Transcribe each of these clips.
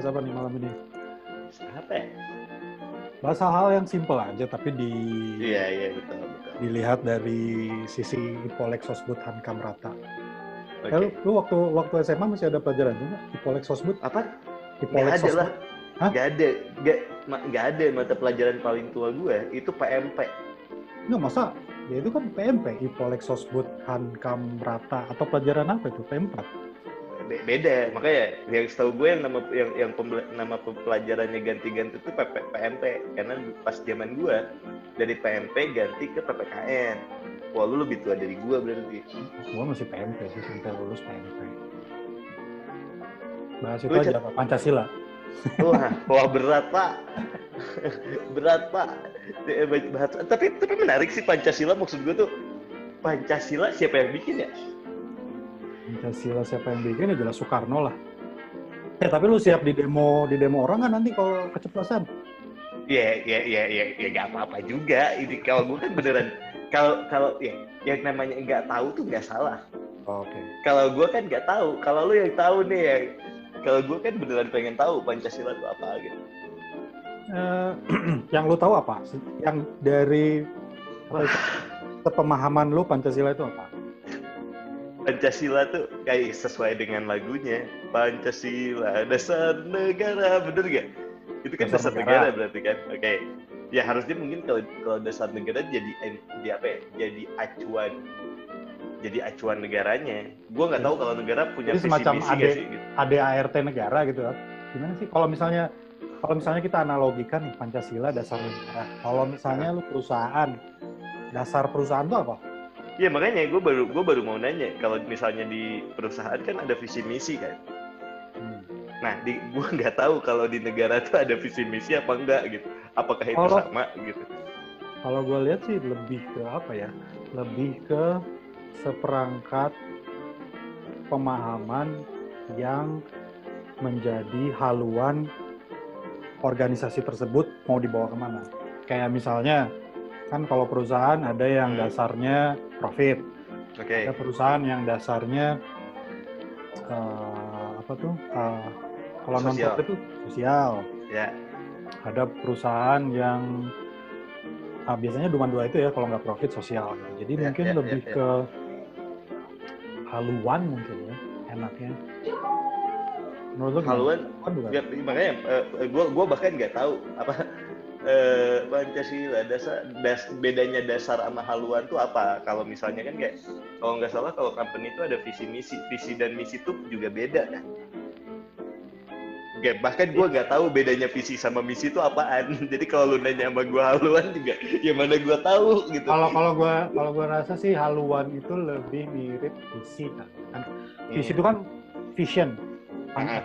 bahas apa nih malam ini? Apa ya? Bahas hal-hal yang simple aja, tapi di Iya, iya, betul, betul. dilihat dari sisi Ipolek Sosbud Hankam Rata. Oke. Eh, lu, waktu waktu SMA masih ada pelajaran juga Ipolek Sosbud? Apa? Ipolek Nggak ada lah. Hah? Nggak ada. Nggak ada mata pelajaran paling tua gue. Itu PMP. Nggak, masa? Ya itu kan PMP, Ipolek Sosbud Hankam Rata. Atau pelajaran apa itu? P4? Be- beda. Makanya yang setahu gue yang nama yang yang pembela- nama pelajarannya ganti-ganti itu PP, PMP. Karena pas zaman gue dari PMP ganti ke PPKN. Wah lu lebih tua dari gue berarti. Gua masih PMP sih, sampai lulus PMP. Bahas itu Lu aja, Pak. Pancasila. Wah, wah berat pak. berat pak. Tapi tapi menarik sih Pancasila maksud gue tuh Pancasila siapa yang bikin ya? Pancasila siapa yang bikin ya jelas Soekarno lah. Eh tapi lu siap di demo di demo orang kan nanti kalau keceplosan? Ya, ya, ya, ya, ya nggak apa-apa juga. Ini kalau gue kan beneran, kalau kalau ya yang namanya nggak tahu tuh nggak salah. Oke. Kalau gue kan nggak tahu. Kalau lu yang tahu nih yang kalau gue kan beneran pengen tahu Pancasila itu apa gitu. Eh, yang lu tahu apa? Yang dari sepemahaman lu Pancasila itu apa? Pancasila tuh kayak sesuai dengan lagunya. Pancasila dasar negara, bener gak? Itu kan Dasar dasar, negara. negara. berarti kan. Oke. Ya harusnya mungkin kalau kalau dasar negara jadi jadi apa ya? Jadi acuan jadi acuan negaranya. Gue nggak tahu kalau negara punya Jadi visi semacam misi AD. sih. Gitu. ADART negara gitu kan? Gimana sih? Kalau misalnya kalau misalnya kita analogikan nih Pancasila dasar negara. Kalau misalnya lu perusahaan, dasar perusahaan itu apa? Iya makanya gue baru gue baru mau nanya kalau misalnya di perusahaan kan ada visi misi kan. Hmm. Nah di gue nggak tahu kalau di negara tuh ada visi misi apa enggak gitu. Apakah itu Kalau- sama gitu? Kalau gue lihat sih lebih ke apa ya? Lebih ke seperangkat pemahaman yang menjadi haluan organisasi tersebut mau dibawa ke mana. Kayak misalnya, kan kalau perusahaan ada yang Hmm. dasarnya profit, Oke. ada perusahaan yang dasarnya eh, apa tuh? eh, kalau non profit itu sosial. Ya. Ada perusahaan yang ah, biasanya cuma dua itu ya kalau nggak profit sosial. gitu. Jadi Ya, mungkin ya, lebih ya, ya. ke haluan mungkin ya enaknya. Menurut? Haluan Kan nggak makanya gue gue bahkan nggak tahu apa eh, Pancasila dasar das, bedanya dasar sama haluan tuh apa? Kalau misalnya kan kayak kalau nggak salah kalau company itu ada visi misi visi dan misi tuh juga beda kan? Nggak, bahkan gue nggak tahu bedanya visi sama misi itu apaan. Jadi kalau lu nanya sama gue haluan juga ya mana gue tahu gitu. Kalau kalau gua kalau gua rasa sih haluan itu lebih mirip visi kan. Kan Visi itu kan vision. Ah,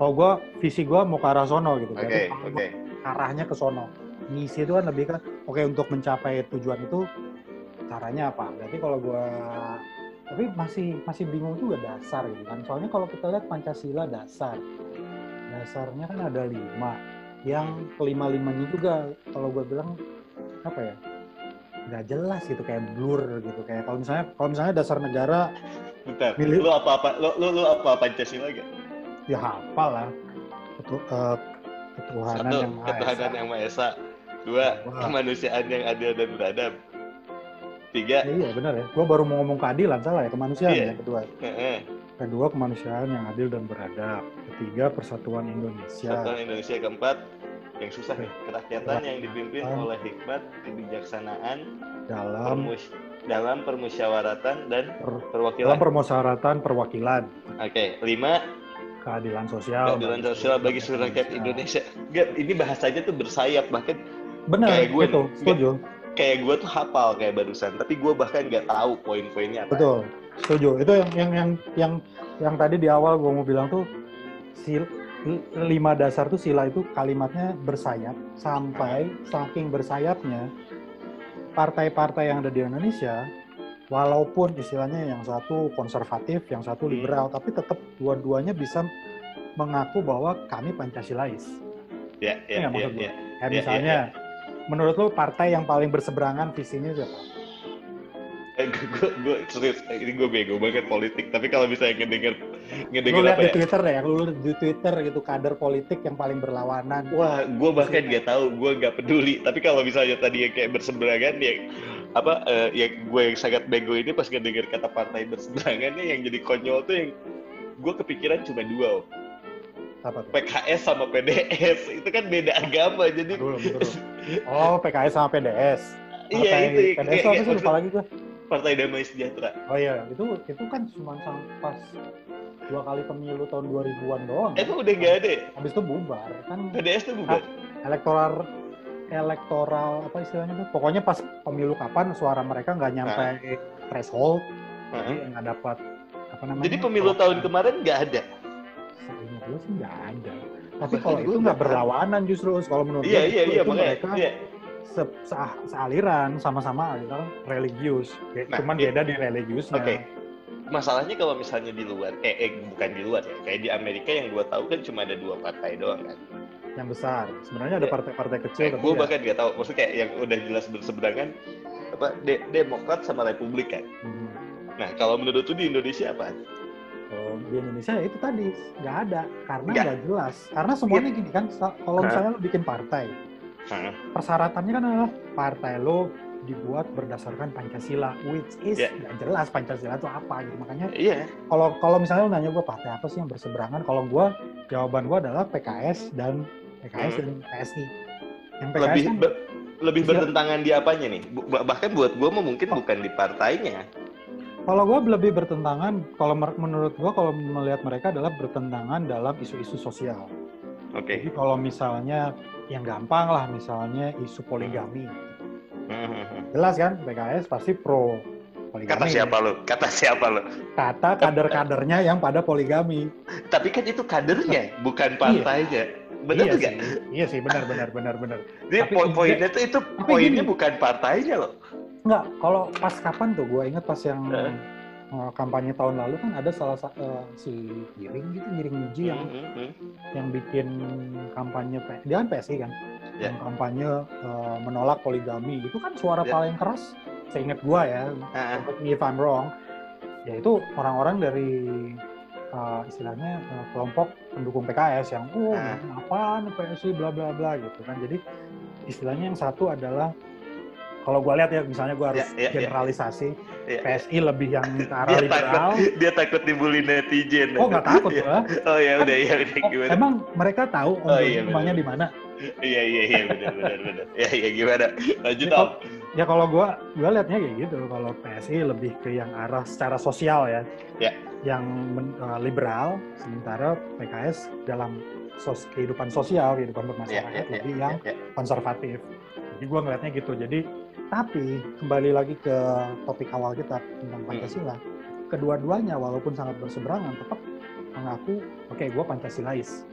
Kalau gua visi gua mau ke arah sono gitu. oke kalau oke. gua arahnya ke sono. Misi itu kan lebih kan oke untuk mencapai tujuan itu caranya apa? Berarti kalau gua tapi masih masih bingung juga dasar gitu kan. Soalnya kalau kita lihat Pancasila dasar. Dasarnya kan ada lima. Yang kelima-limanya juga kalau gua bilang apa ya? nggak jelas gitu kayak blur gitu kayak kalau misalnya kalau misalnya dasar negara bentar Milih- lu apa apa lu, lu, lu apa Pancasila gak ya hafal lah eh, ketuhanan satu yang maha ketuhanan esa. yang maha esa. Dua Dua. kemanusiaan yang adil dan beradab. Tiga. Ya, iya benar ya. Gue baru mau ngomong keadilan salah ya? Kemanusiaan Iya. yang kedua Heeh. kedua kemanusiaan yang adil dan beradab. Ketiga persatuan Indonesia. Persatuan Indonesia. Keempat yang susah nih kerakyatan yang dipimpin oleh hikmat kebijaksanaan dalam permus- dalam permusyawaratan dan per- dalam perwakilan. permusyawaratan perwakilan. Oke, lima keadilan sosial keadilan sosial bagi seluruh rakyat Indonesia. Enggak, ini bahasanya tuh bersayap bahkan benar Kayak gue betul nih. setuju kayak gue tuh hafal kayak barusan, tapi gue bahkan nggak tahu poin-poinnya apa. betul setuju itu yang yang yang yang yang tadi di awal gue mau bilang tuh sil lima dasar tuh sila itu kalimatnya bersayap sampai saking bersayapnya partai-partai yang ada di Indonesia walaupun istilahnya yang satu konservatif yang satu Hmm. liberal tapi tetap dua-duanya bisa mengaku bahwa kami Pancasilais Ya, Iya ya, nggak ya, maksud gue? ya. kayak Ya, misalnya menurut lo partai yang paling berseberangan visinya siapa Eh, gue gue serius ini gue bego banget politik tapi kalau misalnya ngedenger Lu ngedenger lihat apa di ya Twitter deh, lu di Twitter gitu kader politik yang paling berlawanan. wah gue bahkan nggak tahu gue nggak peduli tapi kalau misalnya tadi yang kayak berseberangan ya apa eh, ya gue yang sangat bego ini pas ngedenger kata partai berseberangannya yang jadi konyol tuh yang gue kepikiran cuma dua Om. Apa tuh? PKS sama PDS itu kan beda agama jadi dulu. Oh, PKS sama PDS. iya Partai itu PDS ya, apa sih lupa lagi gua. Partai Damai Sejahtera Oh iya, itu itu kan cuma pas dua kali pemilu tahun 2000-an doang. emang udah nggak ada? Habis itu bubar kan PDS tuh bukan elektoral elektoral apa istilahnya tuh? Pokoknya pas pemilu kapan suara mereka nggak nyampe threshold Heeh. jadi nggak dapat apa namanya jadi pemilu tahun kemarin nggak ada? Seingat gue sih nggak ada. Tapi Bahkan kalau itu nggak berlawanan justru kalau menurut iya gue iya iya itu makanya. mereka iya. se- se- sealiran sama-sama aliran religius. Ya, Nah, cuman iya. beda di religiusnya. Oke. masalahnya kalau misalnya di luar eh, eh bukan di luar ya kayak di Amerika yang gue tahu kan cuma ada dua partai doang kan yang besar. Sebenarnya ada Iya. partai-partai kecil tapi gue ya, bahkan nggak tahu. Maksudnya kayak yang udah jelas berseberangan apa de- Demokrat sama Republik kan? Mhm. nah kalau menurut tuh di Indonesia apa? Kalau di Indonesia ya itu tadi nggak ada. Karena Nggak. jelas. Karena semuanya gini kan kalau misalnya lo bikin partai Hah? persyaratannya kan adalah partai lo dibuat berdasarkan Pancasila which is nggak jelas Pancasila itu apa gitu. Makanya iya. kalau kalau misalnya lo nanya gue partai apa sih yang berseberangan kalau gue jawaban gue adalah PKS dan PKS Hmm. dan PSI yang PKS lebih kan be- lebih Iya. bertentangan di apanya nih bahkan buat gue mungkin Oh. bukan di partainya kalau gue lebih bertentangan kalau menurut gue kalau melihat mereka adalah bertentangan dalam isu-isu sosial oke Jadi kalau misalnya yang gampang lah misalnya isu poligami. Jelas kan PKS pasti pro poligami. kata siapa lo kata siapa lo Kata kader-kadernya yang pada poligami. tapi kan itu kadernya bukan partainya benar iya nggak sih. Iya sih benar benar benar benar. Jadi Tapi poinnya tuh itu poinnya gini. bukan partainya loh. Enggak, kalau pas kapan tuh gue inget pas yang Eh. eh, kampanye tahun lalu kan ada salah satu si Giring gitu, Giring Niji yang Hmm, hmm, yang bikin kampanye dia kan PSI kan Ya. yang kampanye eh, menolak poligami itu kan suara Ya. paling keras seingat gua ya Ah, correct me if I'm wrong yaitu orang-orang dari eh, istilahnya eh, kelompok pendukung PKS yang oh Ah. apaan PSI bla bla bla gitu kan jadi istilahnya yang satu adalah kalau gua lihat ya misalnya gua harus Ya, ya, ya. generalisasi iya. PSI lebih yang ke arah Dia liberal takut, dia takut dibully netizen. oh nggak takut Iya. gua Oh ya udah ya udah Oh, gimana? emang mereka tahu Oh, iya, rumahnya di mana Iya iya iya benar benar benar. Ya ya gimana? Lanjut Ya, Om. Ya kalau gua gua liatnya kayak gitu kalau PSI lebih ke yang arah secara sosial ya Ya. yang men- eh, liberal sementara PKS dalam sos kehidupan sosial kehidupan Ya bermasyarakat ya ya. lebih ya, yang ya. konservatif jadi gua ngeliatnya gitu jadi tapi kembali lagi ke topik awal kita tentang Hmm. Pancasila kedua-duanya walaupun sangat berseberangan tetap mengaku oke gua Pancasilais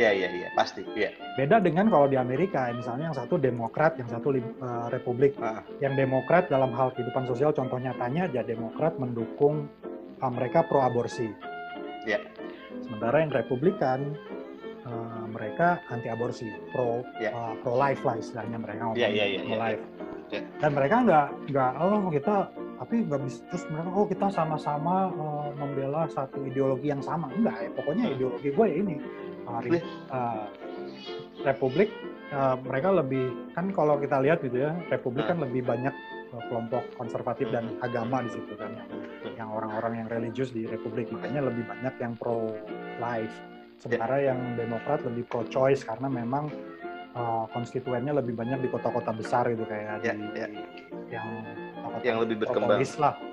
Ya ya ya pasti. Iya. Beda dengan kalau di Amerika, misalnya yang satu Demokrat, yang satu eh, Republik. Ah. Yang Demokrat dalam hal kehidupan sosial, contoh nyatanya aja Demokrat mendukung eh, mereka pro aborsi. Ya. Sementara yang Republikan eh, mereka anti aborsi, pro Ya. eh, pro life lah istilahnya mereka ngomong Ya, ya, ya, pro ya, life. Ya. Dan mereka nggak nggak oh kita tapi nggak bisa terus mereka oh kita sama-sama eh, membela satu ideologi yang sama enggak ya pokoknya Hmm. ideologi gue ya ini Uh, ri- uh, Republik uh, mereka lebih kan kalau kita lihat gitu ya Republik kan lebih banyak uh, kelompok konservatif dan agama di situ kan yang, orang-orang yang religius di Republik makanya lebih banyak yang pro life sementara yang Demokrat lebih pro choice karena memang uh, konstituennya lebih banyak di kota-kota besar gitu kayak Ya, di ya. yang kota-kota Yang lebih berkembang.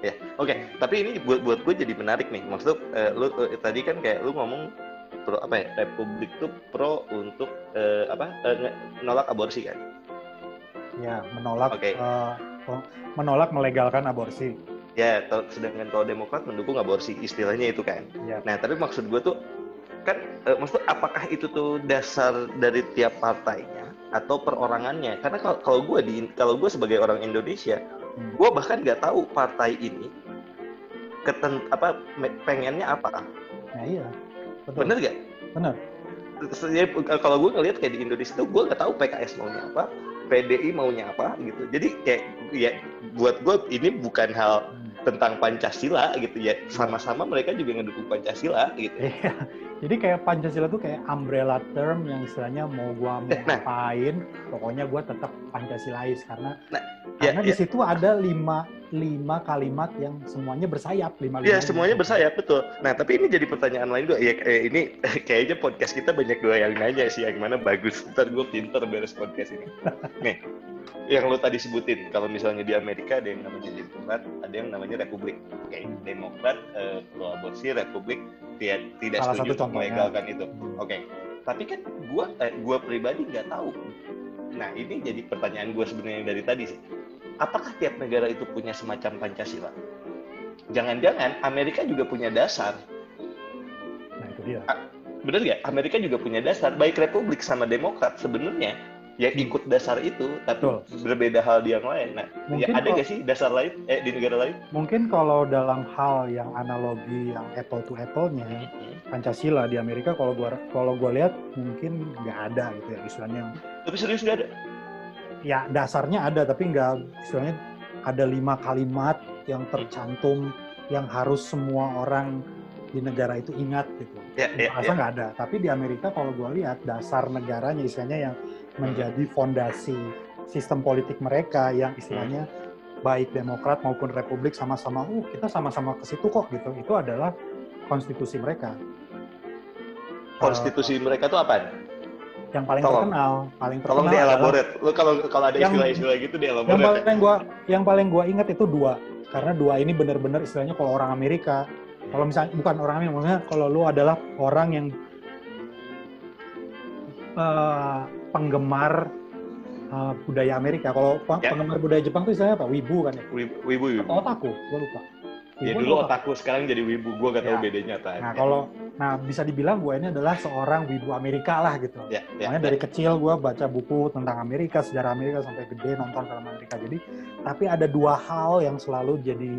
Ya, oke. Tapi ini buat buat gue jadi menarik nih. Maksud eh, lu eh, tadi kan kayak lu ngomong pro apa ya? Republik tuh pro untuk eh, apa? eh, nge- nolak aborsi kan? ya menolak Oke. uh, menolak melegalkan aborsi Ya, sedangkan kalau Demokrat mendukung aborsi, istilahnya itu kan. ya Nah, tapi maksud gue tuh kan eh, maksud apakah itu tuh dasar dari tiap partainya atau perorangannya? Karena kalau kalau gue di kalau gue sebagai orang Indonesia, Hmm. gue bahkan nggak tahu partai ini keten apa pengennya apa. Nah, iya. Betul. Bener gak? Bener. sebenarnya kalau gue ngeliat kayak di Indonesia tuh gue nggak tahu PKS maunya apa, PDI maunya apa gitu. Jadi kayak ya buat gue ini bukan hal tentang Pancasila gitu ya. Sama-sama mereka juga ngedukung Pancasila gitu. Iya. Jadi kayak Pancasila tuh kayak umbrella term yang istilahnya mau gua mau Nah. ngapain, pokoknya gua tetap Pancasilais karena Nah, karena ya, di ya. situ ada lima lima kalimat yang semuanya bersayap lima Iya semuanya bersayap betul. Nah tapi ini jadi pertanyaan lain gue. Ya ini kayaknya podcast kita banyak dua yang nanya sih yang mana bagus. Ntar gue pinter beres podcast ini. Nih, yang lo tadi sebutin kalau misalnya di Amerika ada yang namanya Demokrat, ada yang namanya Republik. Oke, Demokrat eh, pro aborsi, Republik tidak tidak Salah setuju satu melegalkan itu. Oke, tapi kan gue eh, gua pribadi nggak tahu. Nah ini jadi pertanyaan gue sebenarnya dari tadi sih. Apakah tiap negara itu punya semacam Pancasila? Jangan-jangan Amerika juga punya dasar. Nah itu dia. Bener nggak? Amerika juga punya dasar. Baik Republik sama Demokrat sebenarnya ya ikut dasar itu, tapi Betul. berbeda hal di yang lain. Nah, Mungkin ya ada nggak sih dasar lain eh di negara lain? Mungkin kalau dalam hal yang analogi yang apple to apple-nya Pancasila di Amerika kalau gua kalau gua lihat mungkin nggak ada gitu ya istilahnya Tapi serius nggak ada? Ya dasarnya ada tapi nggak istilahnya ada lima kalimat yang tercantum yang harus semua orang di negara itu ingat gitu. Ya, ya, ya. nggak ada. Tapi di Amerika kalau gue lihat dasar negaranya istilahnya yang menjadi fondasi sistem politik mereka yang istilahnya baik Demokrat maupun Republik sama-sama, uh kita sama-sama ke situ kok gitu. Itu adalah konstitusi mereka. Konstitusi mereka tuh apa? Yang paling Tolong. terkenal, paling terkenal Tolong dielaborate. Lo kalau kalau ada Yang- istilah-istilah gitu yang dielaborate. ya. paling gua yang paling gua ingat itu dua karena dua ini benar-benar istilahnya kalau orang Amerika kalau misalnya bukan orang Amerika maksudnya kalau lu adalah orang yang eh, penggemar eh, budaya Amerika kalau Ya. penggemar budaya Jepang itu istilahnya apa wibu kan ya Wibu, wibu. wibu. atau otaku gua lupa Ya dulu otaku, sekarang jadi wibu. Gua gak tahu Ya. bedanya apa. nah kalau nah bisa dibilang gua ini adalah seorang wibu Amerika lah gitu ya, ya, Makanya dari kecil gue baca buku tentang Amerika, sejarah Amerika sampai gede nonton film Amerika. Jadi, tapi ada dua hal yang selalu jadi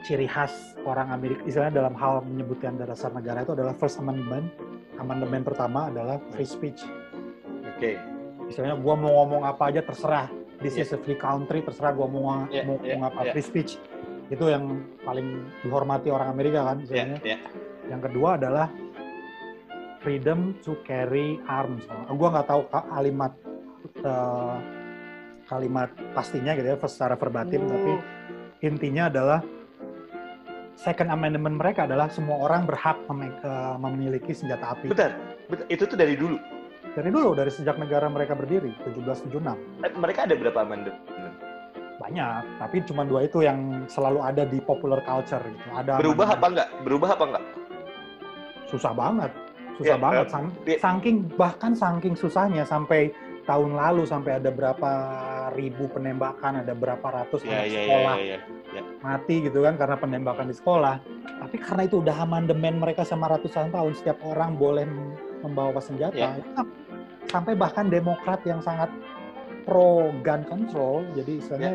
ciri khas orang Amerika. Istilahnya dalam hal menyebutkan dasar negara itu adalah First Amendment. Amandemen pertama adalah free speech. Oke. Istilahnya gue mau ngomong apa aja terserah. This is a free country, terserah gue mau, Ya, mau ya, ngomong apa. ya. Free speech. Itu yang paling dihormati orang Amerika kan. Ya, Istilahnya. ya. Yang kedua adalah freedom to carry arms. Gue nggak tahu ka- kalimat eh, kalimat pastinya gitu ya secara verbatim, Hmm. tapi intinya adalah Second Amendment mereka adalah semua orang berhak meme- eh, memiliki senjata api. Bentar. Itu tuh dari dulu. Dari dulu, dari sejak negara mereka berdiri, 1776. Eh, Mereka ada berapa amandemen? Banyak, tapi cuma dua itu yang selalu ada di popular culture gitu. Ada Berubah apa amendment. enggak? Berubah apa enggak? susah banget susah Ya, banget Sam- ya. saking bahkan saking susahnya sampai tahun lalu sampai ada berapa ribu penembakan ada berapa ratus Ya, anak ya, ya, sekolah ya, ya. mati gitu kan karena penembakan di sekolah tapi karena itu udah amandemen mereka sama ratusan tahun setiap orang boleh mem- membawa senjata kan sampai bahkan Demokrat yang sangat pro gun control jadi istilahnya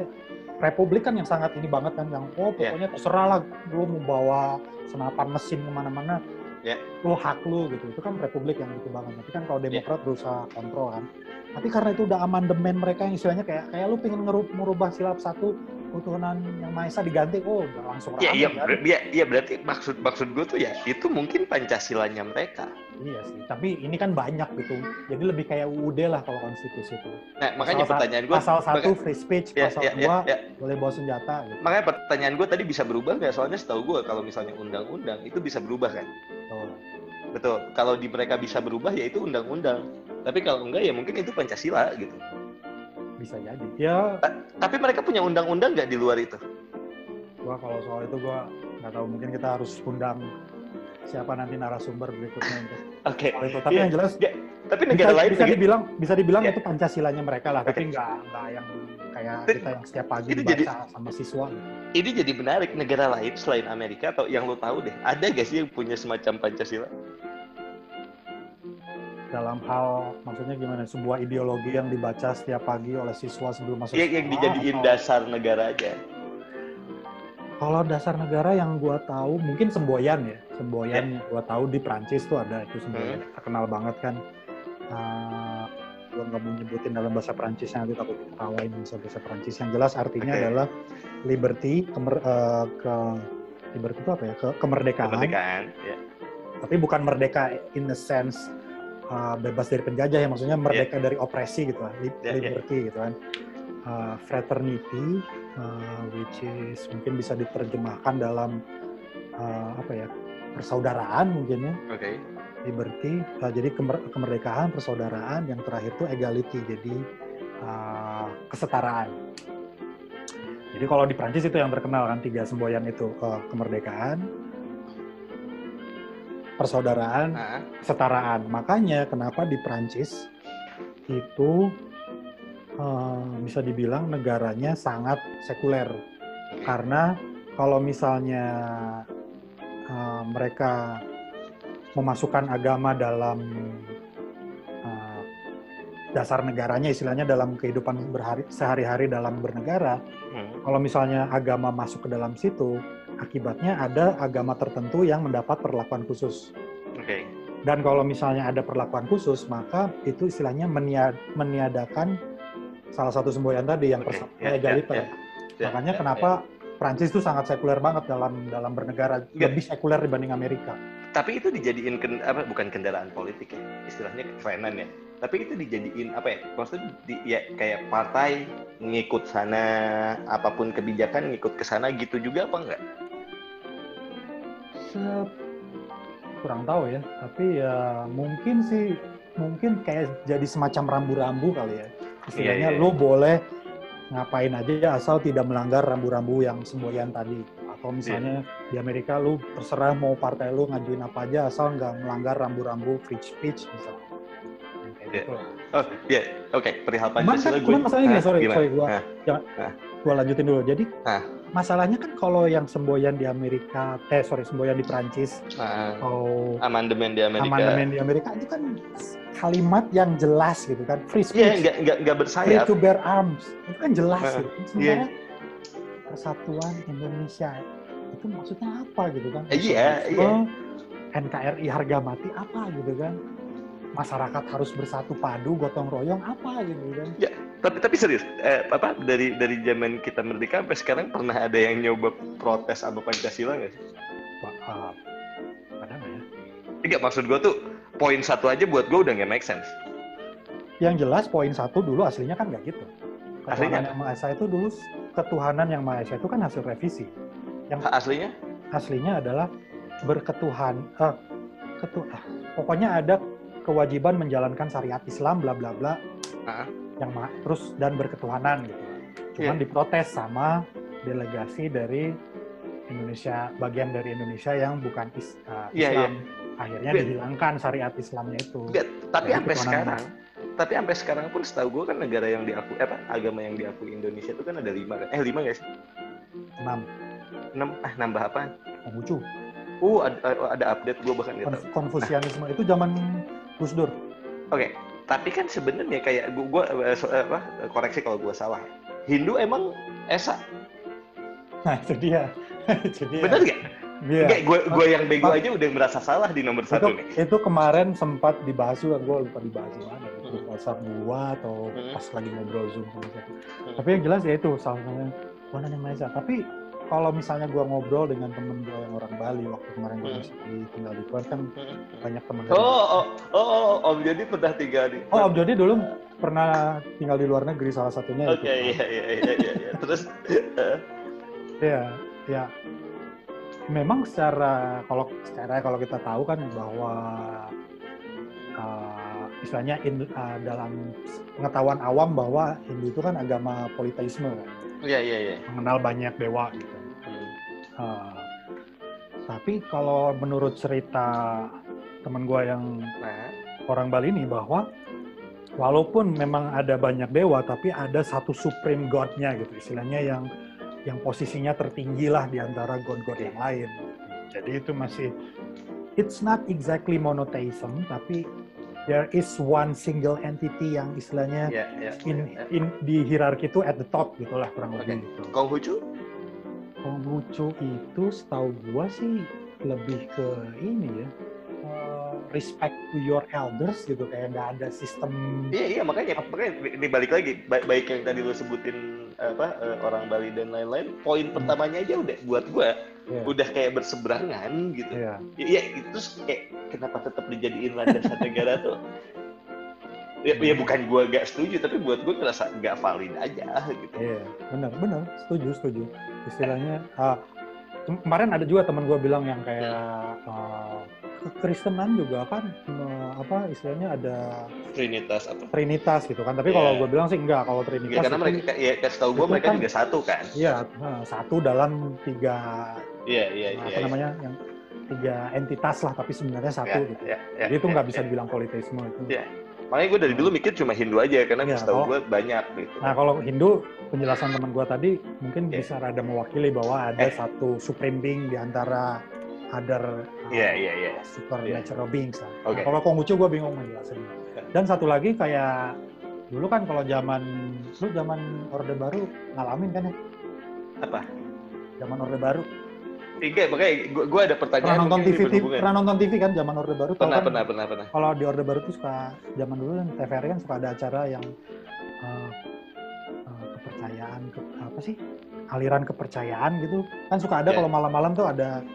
Republik kan yang sangat ini banget kan yang oh Ya. pokoknya terserah lah lu mau bawa senapan mesin ke mana-mana Ya. lu hak lu gitu itu kan Republik yang gitu banget tapi kan kalau Ya. Demokrat berusaha kontrol kan tapi karena itu udah amandemen mereka yang istilahnya kayak kayak lu pengen ngeru- merubah silap satu ketuhanan yang maha esa diganti oh langsung Iya, rame iya, kan? iya, iya, berarti maksud maksud gue tuh ya itu mungkin pancasilanya mereka. Iya sih, tapi ini kan banyak gitu. Jadi lebih kayak UUD lah kalau konstitusi itu. Nah, makanya Pasal sa- pertanyaan gue, Pasal satu free speech, ya, pasal ya, ya, dua ya. boleh bawa senjata gitu. makanya pertanyaan gue tadi bisa berubah nggak? Soalnya setahu gue kalau misalnya undang-undang itu bisa berubah kan? Tuh. Betul. Kalau di mereka bisa berubah ya itu undang-undang. Tapi kalau enggak ya mungkin itu pancasila gitu. Bisa jadi. Ya, Tapi mereka punya undang-undang nggak di luar itu? gua kalau soal itu gua nggak tahu. Mungkin kita harus undang siapa nanti narasumber berikutnya untuk Oke. soal itu. Tapi Iya. yang jelas Tapi bisa, negara lain bisa juga- dibilang bisa dibilang Ya. itu pancasilanya mereka lah. Tapi Oke. nggak nggak yang kayak Itu- kita yang setiap pagi dibaca jadi- sama siswa. Gitu. ini jadi menarik negara lain selain Amerika atau yang lo tahu deh ada gak sih yang punya semacam pancasila Dalam hal maksudnya gimana? Sebuah ideologi yang dibaca setiap pagi oleh siswa sebelum masuk yang, yang sekolah dijadiin atau- dasar negara aja Kalau dasar negara yang gua tahu mungkin semboyan ya, semboyan Ya. yang gua tahu di Prancis tuh ada itu semboyan Hmm. terkenal banget kan. Uh, gua nggak mau nyebutin dalam bahasa Prancisnya nanti takut ketawain bahasa bahasa Prancis. Yang jelas artinya Oke. adalah liberty, kemer, uh, ke liberty itu apa ya? Ke, kemerdekaan. Kemerdekaan. Ya. Tapi bukan merdeka in the sense uh, bebas dari penjajah ya, maksudnya merdeka dari opresi gitu lah, li- Ya, ya. liberty gitu kan. Uh, fraternity, uh, which is mungkin bisa diterjemahkan dalam uh, apa ya persaudaraan mungkin ya Oke. liberty uh, jadi kemer- kemerdekaan persaudaraan yang terakhir itu equality jadi uh, kesetaraan jadi kalau di Prancis itu yang terkenal kan tiga semboyan itu uh, kemerdekaan persaudaraan Ah, kesetaraan makanya kenapa di Prancis itu uh, bisa dibilang negaranya sangat sekuler. Karena kalau misalnya uh, mereka memasukkan agama dalam uh, dasar negaranya, istilahnya dalam kehidupan sehari-hari dalam bernegara, Hmm. kalau misalnya agama masuk ke dalam situ, akibatnya ada agama tertentu yang mendapat perlakuan khusus. Oke. Dan kalau misalnya ada perlakuan khusus, maka itu istilahnya menia- meniadakan salah satu semboyan tadi yang Oke, persa- ya, egaliter. ya. Ya, Makanya ya, kenapa Prancis itu sangat sekuler banget dalam dalam bernegara, Ya. lebih sekuler dibanding Amerika. Tapi itu dijadiin ken- apa bukan kendaraan politik ya, istilahnya kerenan ya. Tapi itu dijadiin apa ya? Maksudnya di, ya kayak partai ngikut sana, apa pun kebijakan ngikut ke sana gitu juga apa enggak? Se- kurang tahu ya, tapi ya mungkin sih mungkin kayak jadi semacam rambu-rambu kali ya. Istilahnya Iya, iya, lu boleh ngapain aja asal tidak melanggar rambu-rambu yang semboyan tadi. Atau misalnya Iya. di Amerika lu terserah mau partai lu ngajuin apa aja asal nggak melanggar rambu-rambu free speech misalnya. Kayak Iya. gitu. Oh, ya, oke, perihal Cuman kan, Pancasila gue. cuman masalahnya gini, sorry, sorry, gua, Ah, jangan, ah. Gua lanjutin dulu. Jadi Ah. masalahnya kan kalau yang semboyan di Amerika, eh sorry, semboyan di Prancis Ah, atau amandemen di Amerika. amandemen di Amerika itu kan kalimat yang jelas gitu kan, free Iya, speech, nggak nggak nggak free bersayap. to bear arms, itu kan jelas Ah, gitu. iya. Sementara Persatuan Indonesia itu maksudnya apa gitu kan? Eh, iya, Nasionalisme, iya. NKRI harga mati apa gitu kan? Masyarakat harus bersatu padu, gotong royong apa gitu kan? Tapi tapi serius, eh, apa dari dari zaman kita merdeka sampai sekarang pernah ada yang nyoba protes sama Pancasila nggak sih? Wah, ah, ada nggak ya? Enggak maksud gue tuh poin satu aja buat gue udah nggak make sense. Yang jelas poin satu dulu aslinya kan nggak gitu. Aslinya? Ketuhanan yang Maha Esa itu dulu ketuhanan yang Maha Esa itu kan hasil revisi. Yang Aslinya? aslinya adalah berketuhan eh, ketu ah, pokoknya ada kewajiban menjalankan syariat Islam bla bla bla Ah. Yang terus dan berketuhanan gitu. Cuman Iya. diprotes sama delegasi dari Indonesia bagian dari Indonesia yang bukan is- eh, Iya, Islam. Akhirnya Iya. dihilangkan syariat Islamnya itu. Enggak, tapi sampai sekarang tapi sampai sekarang pun setahu gue kan negara yang diakui apa agama yang diakui Indonesia itu kan ada lima kan eh lima nggak sih Enam, enam ah nambah apa Konghucu. uh ada, ada update gue bahkan Konf- Konfusianisme itu zaman Gus Dur. Oke, tapi kan sebenarnya kayak gua, gua eh, eh, apa koreksi kalau gua salah. Hindu emang esa, Nah itu dia. itu dia. bener nggak? Iya. Gua, gua yang bego aja udah merasa salah di nomor itu, satu nih. itu kemarin sempat dibahas juga, gue lupa dibahas di mana, di grup Hmm. WhatsApp gua atau Hmm. pas lagi ngobrol Zoom sama siapa. Hmm. Tapi yang jelas ya itu salah satunya Tuhan yang. Tapi kalau misalnya gua ngobrol dengan temen gua yang orang Bali waktu kemarin gua Hmm. masih di- tinggal di Tuan kan banyak temen Oh, dari oh, oh, oh, Om Jody pernah tinggal di. Oh, Om Jody dulu pernah tinggal di luar negeri salah satunya Oke, itu. iya, iya, iya, iya, iya. Terus, eh, Iya, ya. Memang secara kalau secara kalau kita tahu kan bahwa uh, istilahnya in- uh, dalam pengetahuan awam bahwa Hindu itu kan agama politeisme, kan, iya, iya, iya. mengenal banyak dewa gitu. Hmm. Uh, tapi kalau menurut cerita teman gua yang Nah, orang Bali ini bahwa walaupun memang ada banyak dewa tapi ada satu supreme god-nya gitu istilahnya yang yang posisinya tertinggi lah di antara god-god yang lain. Jadi itu masih it's not exactly monotheism tapi there is one single entity yang istilahnya iya, iya. in, iya. in di hierarki itu at the top gitulah kurang lebih gitu. Konghucu? Konghucu itu setahu gua sih lebih ke ini ya uh, respect to your elders gitu kayak nggak ada sistem Iya iya makanya makanya dibalik lagi ba- baik yang tadi lu sebutin apa eh, orang Bali dan lain-lain poin pertamanya aja udah buat gua ya, udah kayak berseberangan gitu. ya. Ya, ya itu kayak kenapa tetap dijadiin landasan negara tuh? Ya, ya bukan gua gak setuju tapi buat gua ngerasa gak valid aja gitu. Iya, benar, benar, setuju, setuju. Istilahnya, ah, kem- kemarin ada juga teman gue bilang yang kayak ah, kekristenan juga kan, apa istilahnya ada Trinitas apa? trinitas gitu kan. Tapi Iya. kalau gue bilang sih enggak, kalau Ya, trinitas karena itu, mereka ya kasih tahu gua itu mereka kan- juga satu kan. iya eh, satu dalam tiga Iya iya apa iya. iya. namanya yang tiga entitas lah, tapi sebenarnya satu Ya, gitu. ya, ya, Jadi itu ya, nggak bisa ya. dibilang politisme itu. Iya. Makanya gue dari dulu mikir cuma Hindu aja karena Iya, kasih tahu gue banyak gitu. Nah kalau Hindu penjelasan teman gue tadi mungkin Iya. bisa rada mewakili bahwa ada Eh. satu supreme being di antara other uh, Iya iya iya. supernatural beings lah. Oke. Nah, kalau Konghucu gue bingung menjelasin. Dan satu lagi kayak dulu kan kalau zaman lu zaman Orde Baru ngalamin kan ya? Apa? Zaman Orde Baru. Tiga makanya gue gue ada pertanyaan Pernah nonton TV, berhubungan. pernah nonton TV kan zaman Orde Baru? Pernah kan, pernah pernah pernah. Kalau di Orde Baru tuh suka zaman dulu kan TVRI kan suka ada acara yang uh, uh, kepercayaan ke, apa sih? aliran kepercayaan gitu. Kan suka ada Ya. kalau malam-malam tuh ada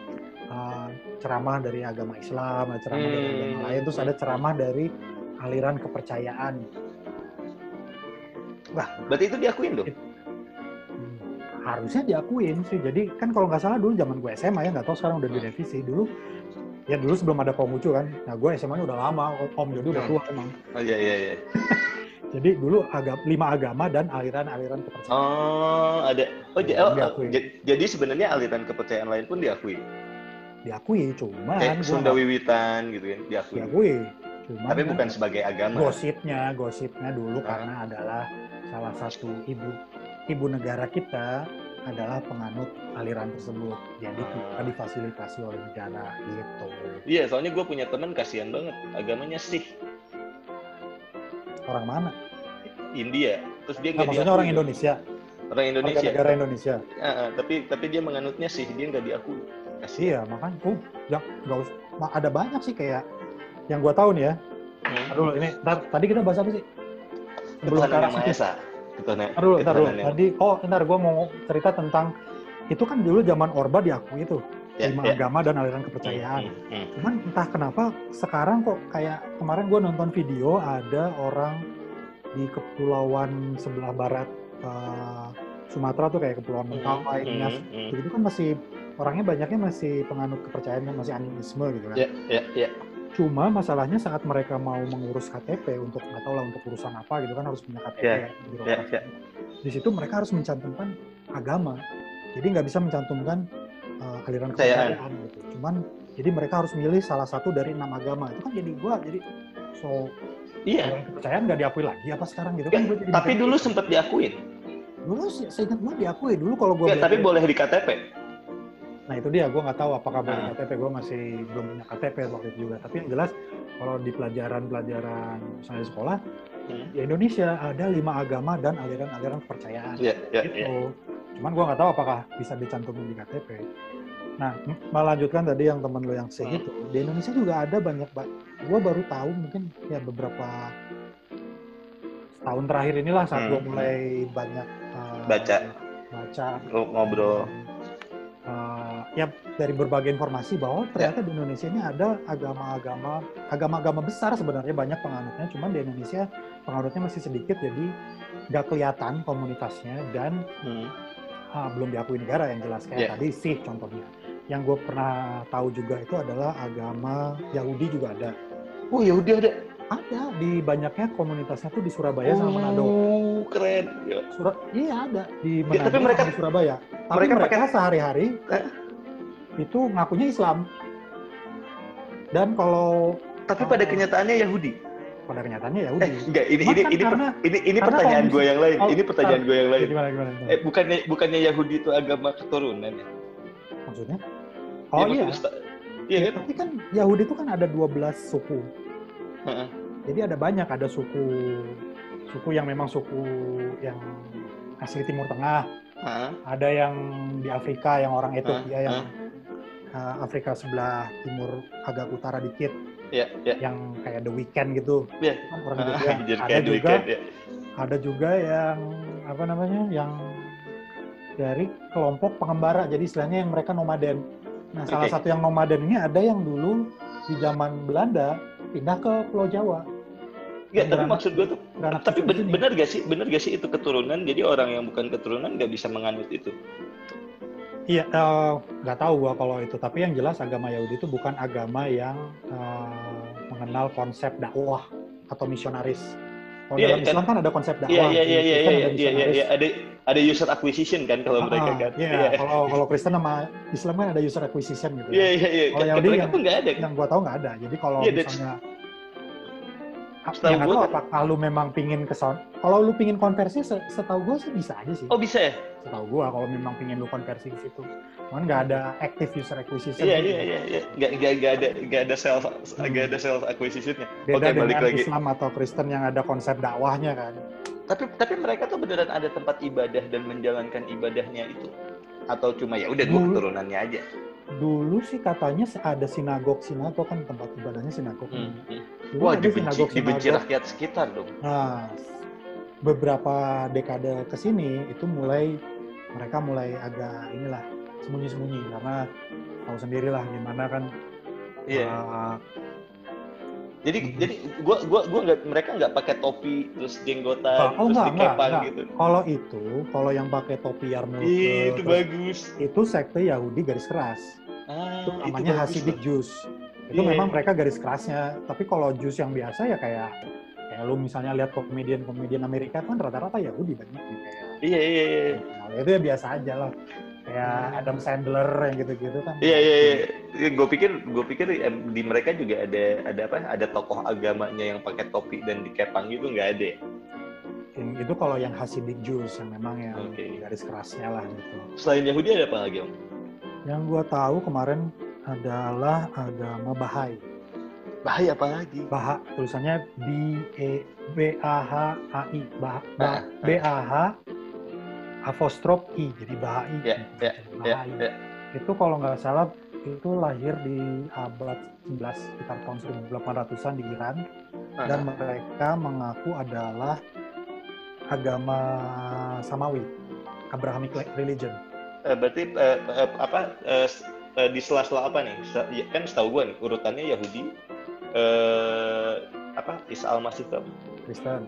uh, ceramah dari agama Islam, ada ceramah dari Hmm. agama lain, terus ada ceramah dari aliran kepercayaan. Berarti itu diakuin dong. Hmm, harusnya diakuin sih. Jadi kan kalau nggak salah dulu zaman gue SMA ya nggak tahu sekarang udah direvisi dulu. Ya dulu sebelum ada Konghucu kan. Nah gue SMA-nya udah lama, Om jadi udah tua emang. Oh iya iya iya. Jadi dulu agam, lima agama dan aliran-aliran kepercayaan. Oh ada. Oh, Iya, oh, diakui. j- jadi sebenarnya aliran kepercayaan lain pun diakui. Diakui, cuman Kayak gua Sunda Wiwitan gitu kan diakui. diakui. Cuman Tapi kan bukan sebagai agama. gosipnya, gosipnya dulu Ah. karena adalah salah satu ibu ibu negara kita adalah penganut aliran tersebut. Jadi kita difasilitasi oleh negara gitu. Iya, soalnya gue punya teman kasihan banget. Agamanya Sikh, Orang mana? India. Terus dia Nah, nggak maksudnya diakui. orang Indonesia, Orang warga Indonesia. negara Indonesia. Ah, tapi tapi dia menganutnya Sikh, dia nggak diakui. Kasihan. Iya, makanya oh, ya, nggak usah. Ada banyak sih kayak yang gua tahu nih ya. Hmm. Dulu ini, ntar, tadi kita bahas apa sih? Sebelum ke Ketuhanan arah yang Maha situ. Esa. Ketuhanan, Ntar dulu, ntar dulu. yang- Tadi, oh, ntar gue mau cerita tentang itu kan dulu zaman Orba diakui tuh Ya, lima ya. agama dan aliran kepercayaan. Hmm, hmm, hmm. Cuman entah kenapa sekarang kok kayak kemarin gue nonton video ada orang di kepulauan sebelah barat eh, Sumatera tuh kayak kepulauan Mentawai, Hmm, Nias, hmm, hmm. begitu kan masih orangnya banyaknya masih penganut kepercayaan masih animisme gitu kan. Ya, ya, ya. Cuma masalahnya saat mereka mau mengurus KTP untuk nggak tahu lah untuk urusan apa gitu kan harus punya KTP Ya, ya, birokrasi. ya. Di situ mereka harus mencantumkan agama. Jadi nggak bisa mencantumkan uh, aliran Kepercayaan. gitu. Cuman jadi mereka harus milih salah satu dari enam agama. Itu kan jadi gua jadi so Iya. aliran kepercayaan nggak diakui lagi apa sekarang gitu Ya, kan jadi Tapi dulu sempat diakuin. dulu sih seingat gua diakui dulu kalau gua Ya, belajar- tapi boleh di KTP. Nah itu dia, gue nggak tahu apakah boleh Nah. KTP, gue masih belum punya KTP waktu itu juga. Tapi yang jelas kalau di pelajaran-pelajaran misalnya sekolah, Hmm. di Indonesia ada lima agama dan aliran-aliran kepercayaan. Ya, ya, gitu. ya. Cuman gue nggak tahu apakah bisa dicantumin di KTP. Nah, melanjutkan tadi yang temen lo yang C Hmm. itu, di Indonesia juga ada banyak, gue baru tahu mungkin ya beberapa tahun terakhir inilah saat gue Hmm. mulai banyak uh, Baca. baca ngobrol. Ya dari berbagai informasi bahwa ternyata di Indonesia ini ada agama-agama agama-agama besar sebenarnya banyak penganutnya cuman di Indonesia penganutnya masih sedikit jadi nggak kelihatan komunitasnya dan Hmm. ah, belum diakui negara yang jelas kayak Yeah. tadi sih contohnya yang gue pernah tahu juga itu adalah agama Yahudi juga ada Oh, ya udah ada. ada di banyaknya komunitasnya tuh di Surabaya sama Manado Oh, keren. Ya. Surat iya ada di Ya, Manado tapi mereka- di Surabaya tapi mereka mereka, pakai- sehari-hari Eh? Itu ngakunya Islam dan kalau Tapi pada kenyataannya Yahudi. pada kenyataannya ya Eh, enggak, ini ini kan ini per- karena- ini ini karena pertanyaan gue yang lain. oh, Ini pertanyaan gue yang lain. gimana gimana, gimana? Eh, bukannya bukannya Yahudi itu agama keturunan ya? maksudnya oh Ya, iya maksudnya sta- Iya kan? tapi kan Yahudi itu kan ada 12 suku Heeh. jadi ada banyak ada suku suku yang memang suku yang asli Timur Tengah Hah? ada yang di Afrika yang orang Ethiopia Hah? yang uh, Afrika sebelah timur agak utara dikit Ya, ya. yang kayak The Weeknd gitu Iya. kan orang Ah, Ethiopia Anjir, ada kayak juga weekend, ya. ada juga yang apa namanya yang dari kelompok pengembara jadi istilahnya yang mereka nomaden nah salah Oke. satu yang nomaden ini ada yang dulu di zaman Belanda pindah ke Pulau Jawa Nggak, tapi maksud gue tuh, tapi ben- sini. benar gak sih, benar gak sih itu keturunan? Jadi orang yang bukan keturunan nggak bisa menganut itu. Iya, eh, nggak tahu gua kalau itu. Tapi yang jelas agama Yahudi itu bukan agama yang eh, mengenal konsep dakwah atau misionaris. Kalau Iya, dalam kan- Islam kan ada konsep dakwah. Iya, iya, iya, iya, iya, ada iya, iya, iya, ada ada user acquisition kan kalau mereka Ah, kan. Iya, kalau kalau Kristen sama Islam kan ada user acquisition gitu. Iya, iya, iya. Kalau Kan Yahudi yang- tuh nggak ada. kan? Yang gua tahu nggak ada. Jadi kalau Iya, that's- misalnya Setahu tahu kan- apakah lu memang pingin ke son- Kalau lu pingin konversi, se- setahu gua sih bisa aja sih. Oh bisa ya? Setahu gua kalau memang pingin lu konversi ke situ. Cuman nggak ada active user acquisition. Iya, gitu. iya, iya, iya. Nggak, nggak, nggak ada, nggak ada self, nggak ada self acquisitionnya. Beda Oke, balik dengan lagi. Islam atau Kristen yang ada konsep dakwahnya kan. Tapi tapi mereka tuh beneran ada tempat ibadah dan menjalankan ibadahnya itu atau cuma ya udah gua Dulu- keturunannya aja. Dulu sih katanya ada sinagog sinagog kan tempat ibadahnya sinagog. Hmm. hmm. Dulu Wah ada dibenci, sinagog dibenci sinagog. rakyat sekitar dong. Nah, beberapa dekade ke sini itu mulai mereka mulai agak inilah sembunyi-sembunyi karena tahu sendirilah gimana kan Iya. uh, Jadi Hmm. jadi gua gua gua nggak mereka nggak pakai topi terus jenggotan Oh, terus enggak, enggak, dikepang enggak. gitu. kalau itu kalau yang pakai topi yarmulke itu terus- bagus. itu sekte Yahudi garis keras. Ah, itu namanya Hasidic. Jews. Itu Iya, memang iya. mereka garis kerasnya. Tapi kalau Jews yang biasa ya kayak kayak lu misalnya lihat komedian-komedian Amerika kan rata-rata Yahudi banyak nih kayak Iya iya iya. nah, itu ya biasa aja lah. Kayak Adam Sandler yang gitu-gitu kan. Iya iya iya. Gue pikir gue pikir di mereka juga ada ada apa? Ada tokoh agamanya yang pakai topi dan dikepang gitu nggak ada. ya? Yang itu kalau yang Hasidic Jews yang memang yang Oke. garis kerasnya lah gitu. Selain Yahudi ada apa lagi om? Yang gua tahu kemarin adalah agama Bahai. Bahaya apa lagi? Baha tulisannya B E B A H A I Bah, Ah, bah, B A H apostrof I jadi Bahai. Ya, gitu. ya, Bahai. ya. Itu kalau nggak salah itu lahir di abad 11 sekitar tahun 1800-an di Iran Ah, dan mereka mengaku adalah agama Samawi, Abrahamic religion. Eh, berarti eh, eh, apa s- eh, di sela-sela apa nih? Ya, kan setahu gue nih urutannya Yahudi, eh, apa Isa al-Masih? Kristen.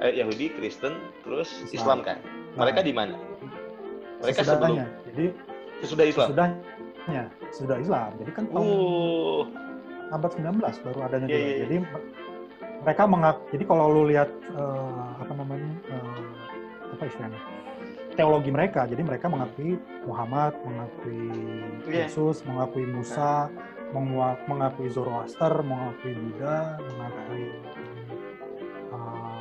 Eh, Yahudi, Kristen, terus Islam. Islam, kan? Nah, Mereka di mana? Mereka sebelum. Jadi sesudah Islam. sesudahnya sudah Islam. Jadi kan tahun Uh, abad 19 baru adanya Iya, juga. iya. Jadi me- mereka mengak jadi kalau lu lihat eh, apa namanya eh, apa istilahnya teologi mereka, jadi mereka mengakui Muhammad, mengakui Iya. Yesus, mengakui Musa, mengakui Zoroaster, mengakui Buddha, mengakui eh,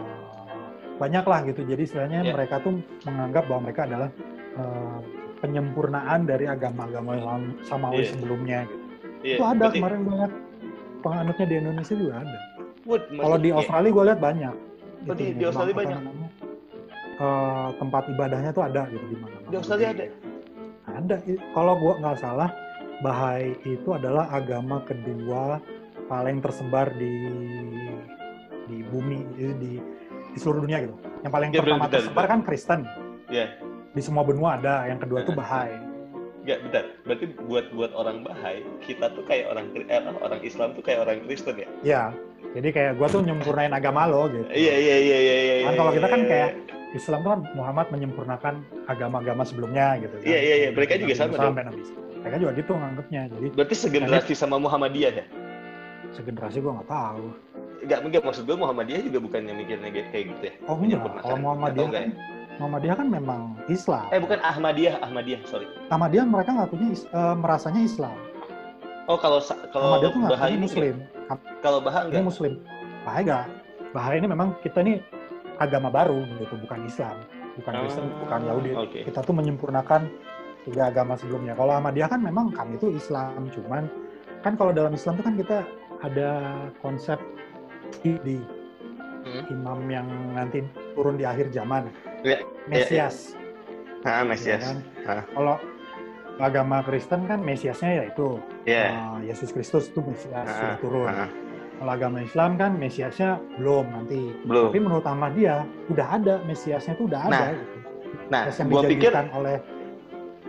banyak lah gitu. Jadi istilahnya Iya. mereka tuh menganggap bahwa mereka adalah eh, penyempurnaan dari agama-agama Sam- Samawi Iya. sebelumnya. Gitu. iya. Itu ada Berarti- kemarin lihat penganutnya di Indonesia juga ada. Kalau di. Australia gue lihat banyak. Oh, di- di Australia banyak? Eh, tempat ibadahnya tuh ada gitu di mana. Di Australia ada? Ada. Kalau gue nggak salah, Bahai itu adalah agama kedua paling tersebar di di bumi di, di seluruh dunia gitu. Yang paling Ya, pertama benar, tersebar benar. kan Kristen. Iya. Di semua benua ada. Yang kedua tuh Nah. Bahai. Enggak, bentar. Berarti buat buat orang Bahai, kita tuh kayak orang eh, orang Islam tuh kayak orang Kristen ya? Ya. Jadi kayak gue tuh nyempurnain agama lo gitu. Iya, iya, iya, iya, iya. Kan iya, kalau kita kan iya, kayak Islam tuh kan Muhammad menyempurnakan agama-agama sebelumnya gitu kan. Iya, iya, iya. Mereka juga sama sampai Nabi. Mereka juga gitu nganggapnya. Jadi Berarti segenerasi sama Muhammadiyah ya? segenerasi gue nggak tahu. Enggak, enggak maksud gue Muhammadiyah juga bukan yang mikirnya kayak gitu ya. Oh enggak. Kalau Muhammadiyah kan, Muhammadiyah kan memang Islam. Eh bukan Ahmadiyah, Ahmadiyah, sorry. Ahmadiyah mereka ngakunya is- eh, merasanya Islam. Oh kalau kalau Ahmadiyah tuh ini Muslim. enggak? Kalau Bahai Ini enggak? Muslim. Bahaya enggak? Bahaya ini memang kita nih agama baru gitu, bukan Islam, bukan Kristen, Ah, bukan Yahudi. Oke. Kita tuh menyempurnakan tiga agama sebelumnya. Kalau Ahmadiyah kan memang kami itu Islam, cuman kan kalau dalam Islam tuh kan kita ada konsep di Hmm. imam yang nanti turun di akhir zaman, Iya, Mesias. Ah, ya Mesias. kan? Ah. Kalau agama Kristen kan Mesiasnya ya itu Iya. uh, Yesus Kristus itu Mesias Ah, sudah turun. ah. Kalau agama Islam kan Mesiasnya belum nanti. Belum. Tapi menurut Ahmadiyah udah ada Mesiasnya itu udah ada. Nah, gitu. Nah, Mesias yang gua pikir oleh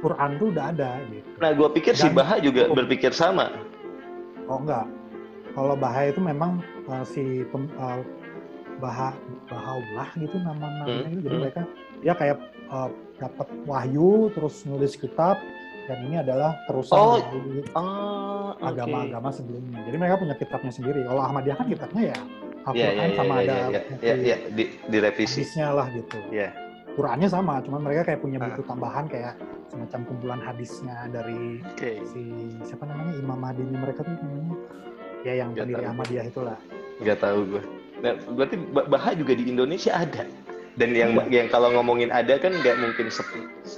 Quran tuh udah ada gitu. nah gua pikir si Dan- Baha juga berpikir sama. Oh enggak. Kalau Bahaya itu memang uh, si pem, uh, Baha Bahaullah gitu nama-namanya Hmm, gitu. Jadi hmm. mereka dia kayak uh, dapat wahyu terus nulis kitab dan ini adalah terusan Oh, dari oke. agama-agama sebelumnya. Jadi mereka punya kitabnya sendiri. Kalau Ahmadiyah kan kitabnya ya Iya, Al-Quran iya, iya, sama iya, ada iya, iya, iya, iya, di direvisi. hadisnya lah gitu. Iya. Qurannya sama, cuman mereka kayak punya Ah. buku tambahan kayak semacam kumpulan hadisnya dari Oke. si siapa namanya Imam Mahdinya mereka tuh namanya ya yang Nggak pendiri. Ahmadiyah itulah. Nggak tahu gue. Nah, berarti Ba- Baha juga di Indonesia ada. Dan yang Ada. yang kalau ngomongin ada kan nggak mungkin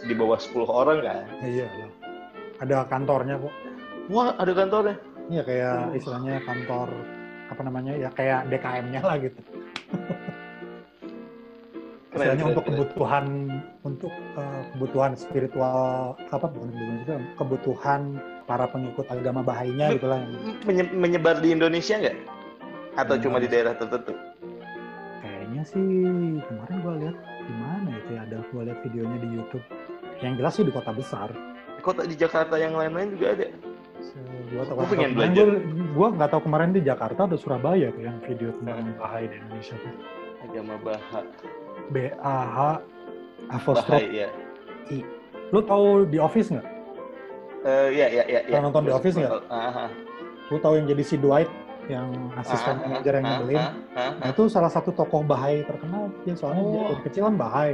di bawah 10 orang kan. Iya. Ada kantornya kok. Wah, ada kantornya. Iya kayak Oh. istilahnya kantor apa namanya ya kayak DKM-nya lah gitu. Keren, Istilahnya keren, untuk keren. kebutuhan untuk eh, kebutuhan spiritual apa bukan kebutuhan para pengikut agama Bahainya gitulah Menye- menyebar di Indonesia nggak? Atau Hmm. cuma di daerah tertentu? kayaknya sih kemarin gua lihat di mana itu ya ada gua lihat videonya di YouTube. Yang jelas sih di kota besar. Kota di Jakarta yang lain-lain juga ada. Gua tahu pengen belajar. Gua, gua nggak tahu kemarin di Jakarta ada Surabaya tuh yang video tentang Hmm. Bahai di Indonesia tuh. Agama Baha. B A H apostrophe ya. I. Lu tahu di Office nggak? Eh, iya, iya, iya. Pernah nonton The Office nggak? Ah, ah, Lu tahu yang jadi si Dwight yang asisten manajer yang nyebelin? ah, ah, Nah itu salah satu tokoh Bahai terkenal. Dia soalnya dia Oh. dari kecil kan Bahai.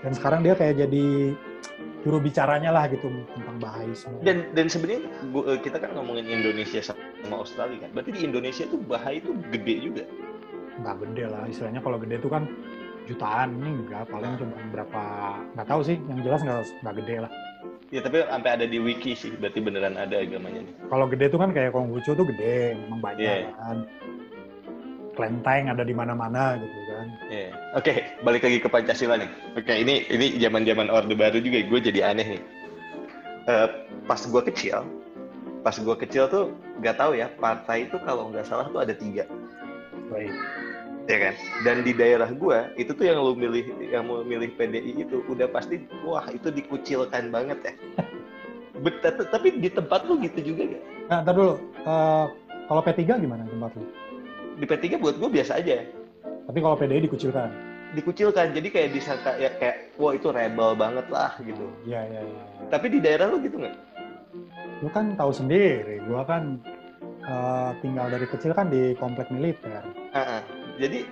Dan sekarang dia kayak jadi juru bicaranya lah gitu tentang semua. Dan dan sebenarnya eh, kita kan ngomongin Indonesia sama Australia kan. Berarti di Indonesia tuh Bahai itu gede juga. nggak gede lah istilahnya kalau gede itu kan jutaan ini enggak paling cuma berapa nggak tahu sih yang jelas nggak nggak gede lah Ya tapi sampai ada di wiki sih, berarti beneran ada agamanya nih. kalau gede itu kan kayak Konghucu tuh gede memang banyak Iya. kan Klenteng ada di mana-mana gitu kan Iya. Oke, balik lagi ke Pancasila nih. Oke, ini ini zaman-zaman Orde Baru juga gue jadi aneh nih. Eh, pas gue kecil, pas gue kecil tuh nggak tahu ya partai itu kalau nggak salah tuh ada tiga, baik ya kan? Dan di daerah gue itu tuh yang lu milih, yang mau milih PDI itu udah pasti wah itu dikucilkan banget ya. Bet- tapi di tempat lu gitu juga gak? nah ntar dulu Eh, kalau P3 gimana tempat lu Di P3 buat gue biasa aja. Tapi kalau PDI dikucilkan Dikucilkan, jadi kayak disangka ya kayak wah itu rebel banget lah gitu. Iya iya iya Tapi di daerah lu gitu nggak? lu kan tahu sendiri gua kan eh, tinggal dari kecil kan di komplek militer Ah, ah. Jadi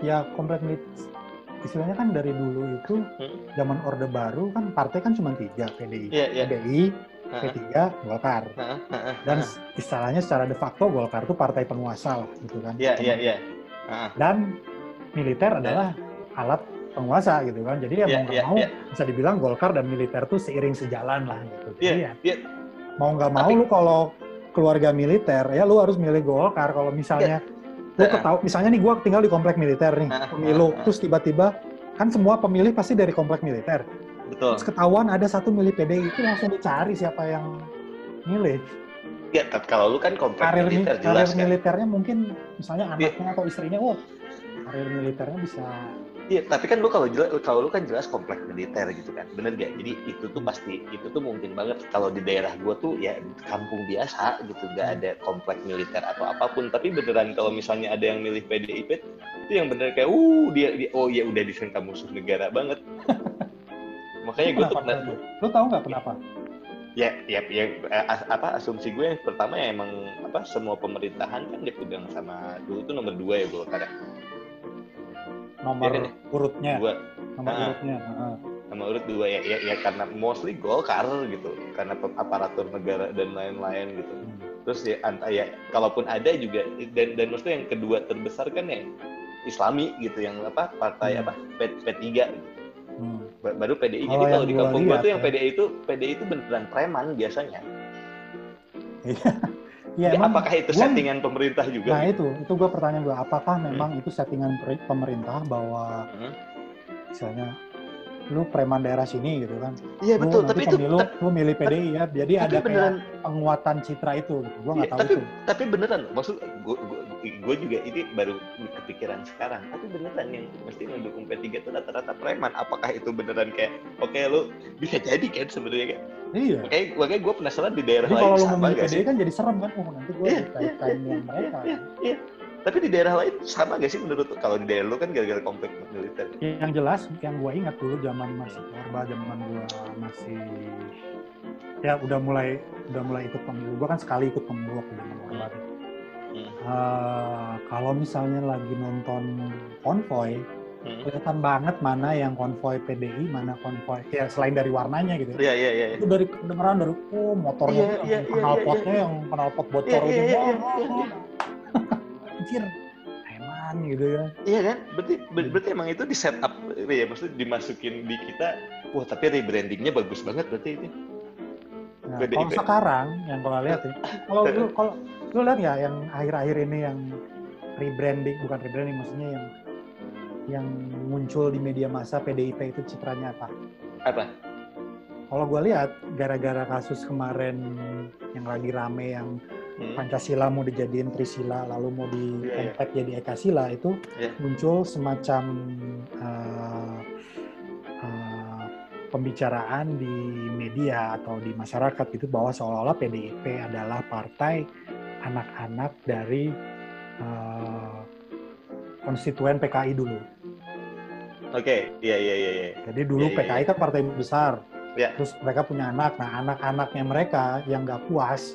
ya komplek militer istilahnya kan dari dulu itu Hmm. zaman orde baru kan partai kan cuma tiga PDI Iya, iya. PDI Ah, P3 Golkar ah, ah, dan ah. istilahnya secara de facto Golkar itu partai penguasa lah gitu kan Iya, iya, iya. Dan militer adalah alat penguasa gitu kan jadi ya Iya, mau nggak iya, mau iya. bisa dibilang Golkar dan militer tuh seiring sejalan lah gitu Iya, Jadi ya, iya. mau nggak mau Tapi- lu kalau keluarga militer ya lu harus milih Golkar kalau misalnya lu Ah. ketahu misalnya nih gua tinggal di komplek militer nih Ah, pemilu ah, ah. terus tiba-tiba kan semua pemilih pasti dari komplek militer Betul. terus ketahuan ada satu milih PDI itu langsung dicari siapa yang milih Ya, kalau lu kan komplek karir mi- militer karir jelas kan. militernya mungkin misalnya anaknya atau istrinya wah karir militernya bisa Iya, tapi kan lu kalau jelas kalau lu kan jelas komplek militer gitu kan. Bener gak? Jadi itu tuh pasti itu tuh mungkin banget kalau di daerah gua tuh ya kampung biasa gitu, nggak Hmm. ada komplek militer atau apa pun. Tapi beneran kalau misalnya ada yang milih PDIP itu yang bener kayak uh dia, dia oh ya udah disangka musuh negara banget. Makanya gue tuh pernah- lu tahu nggak kenapa ya ya ya as- apa asumsi gue yang pertama ya emang apa semua pemerintahan kan dipegang sama dulu tuh nomor dua ya Golkar. Nomor Iya kan ya? urutnya dua nomor Ah. urutnya heeh. nomor urut dua ya, ya ya karena mostly Golkar gitu karena aparatur negara dan lain-lain gitu Hmm. terus ya anta ya kalaupun ada juga dan dan maksudnya yang kedua terbesar kan ya Islami gitu yang apa partai Hmm. apa P, P3 gitu. Hmm. Ba- baru PDI Kalau jadi kalau yang di gua kampung gua tuh yang ya. PDI itu PDI itu beneran preman biasanya Iya, Jadi emang apakah itu gua- settingan pemerintah juga Nah itu, itu gue pertanyaan gue, apakah memang itu settingan pemerintah bahwa Hmm. misalnya lu preman daerah sini gitu kan. Iya betul, tapi itu pemilu, ta- lu milih PDI ya. Jadi tapi ada kayak beneran penguatan citra itu. Gitu. Gua nggak Iya, tahu tapi itu. tapi beneran maksud gue gue juga ini baru kepikiran sekarang tapi beneran yang mesti mendukung P3 itu rata-rata preman apakah itu beneran kayak oke lu bisa jadi kan sebenarnya kan Iya. makanya makanya gue penasaran di daerah Jadi lain kalau lu memilih PDI sih kan jadi serem kan. Oh nanti gue Iya, dikait-kaitin yang mereka. Iya, iya. Tapi di daerah lain sama gak sih menurut kalau di daerah lu kan gara-gara konflik militer Yang jelas, yang gue ingat dulu zaman masih Orba, zaman gue masih ya udah mulai udah mulai ikut pemilu. Gue kan sekali ikut pemilu waktu zaman Orba. Hmm. Eh, kalau misalnya lagi nonton konvoy, Hmm. kelihatan banget mana yang konvoy PDI, mana konvoy ya selain dari warnanya gitu. ya. Iya iya iya. Itu dari kedengeran dari oh motornya Iya, tuh iya, yang iya, knalpotnya iya, yang knalpot bocor Iya, itu. iya, iya, wah, Anjir, preman gitu ya. Iya kan? Berarti ber- berarti emang itu di setup ya maksudnya dimasukin di kita. Wah tapi rebrandingnya bagus banget berarti itu. Nah, PDIP. kalau sekarang yang kalau lihat ya, kalau lu kalau lu lihat ya yang akhir-akhir ini yang rebranding bukan rebranding maksudnya yang yang muncul di media massa PDIP itu citranya apa? Apa? Kalau gue lihat gara-gara kasus kemarin yang lagi rame yang Hmm. Pancasila mau dijadiin Trisila lalu mau di Iya, iya. konvert jadi Ekasila itu Iya. muncul semacam uh, uh, pembicaraan di media atau di masyarakat itu bahwa seolah-olah PDIP adalah partai anak-anak dari uh, konstituen PKI dulu. Oke, iya iya iya. iya. Jadi dulu iya, PKI kan partai besar. Iya. Terus mereka punya anak. Nah, anak-anaknya mereka yang nggak puas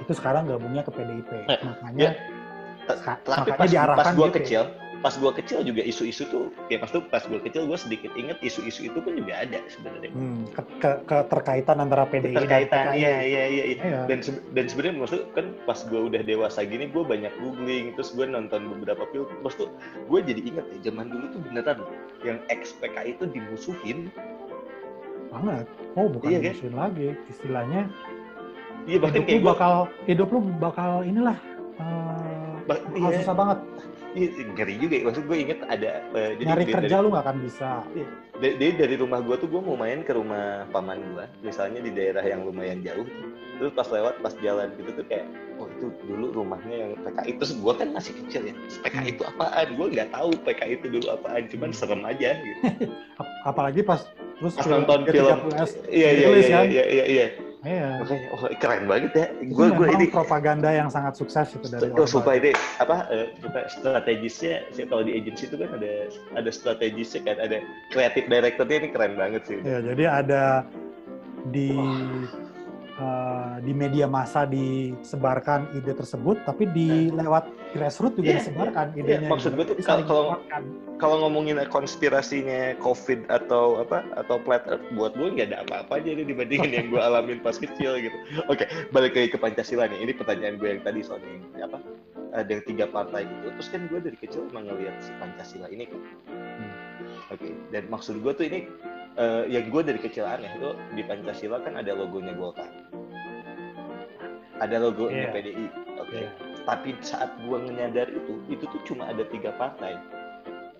itu sekarang gabungnya ke PDIP. Eh, Makanya ya. Ska- Tapi makanya pas, diarahkan pas gua gitu ya. kecil, pas gua kecil juga isu-isu tuh, ya pas tuh pas gua kecil gua sedikit inget isu-isu itu pun juga ada sebenarnya. hmm, ke- ke- keterkaitan antara PDI dan Terkaitan, PKI. iya iya iya. iya. Iya. Dan se- dan sebenarnya maksud kan pas gua udah dewasa gini, gua banyak googling, terus gua nonton beberapa film, terus tuh gua jadi inget ya zaman dulu tuh beneran yang ex PKI itu dimusuhin. banget. Oh, bukan Iya, kan? musuhin lagi. Istilahnya Iya bahkan hidup kayak lu gua bakal hidup lu bakal inilah uh, Ba- iya. susah banget. iya, ngeri juga. ya. Maksud gue inget ada eh, jadi Nyari dari- kerja lu nggak akan bisa. Dari, dari, dari rumah gue tuh gue mau main ke rumah paman gue, misalnya di daerah yang lumayan jauh. Terus pas lewat, pas jalan gitu tuh kayak, oh itu dulu rumahnya yang PKI. Terus gue kan masih kecil ya, PKI itu apaan? Gue nggak tahu PKI itu dulu apaan, cuman serem aja gitu. Ap- Apalagi pas terus Pas nonton film, G30S iya iya iya iya iya. iya. Iya. Makanya, oh keren banget ya. Gue gue memang ini, propaganda yang sangat sukses itu dari Oh, sumpah ini apa eh, apa, strategisnya sih kalau di agency itu kan ada ada strategisnya kan ada kreatif directornya ini keren banget sih. Ya, jadi ada di eh, di media massa disebarkan ide tersebut, tapi di lewat grassroots juga Iya, disebarkan iya. idenya. Maksud gitu. gue tuh kalau- kalau-. Kalau ngomongin konspirasinya COVID atau apa atau flat earth buat gue nggak ada apa-apanya ini dibandingin yang gue alamin pas kecil gitu. Oke, balik lagi ke Pancasila nih. Ini pertanyaan gue yang tadi soal yang apa ada yang tiga partai itu. Terus kan gue dari kecil emang ngeliat si Pancasila ini kan. Hmm. Oke, dan maksud gue tuh ini eh, yang gue dari kecil aneh tuh di Pancasila kan ada logonya Golkar. Ada logonya Iya. PDI. Oke. Iya. Tapi saat gue menyadar itu, itu tuh cuma ada tiga partai.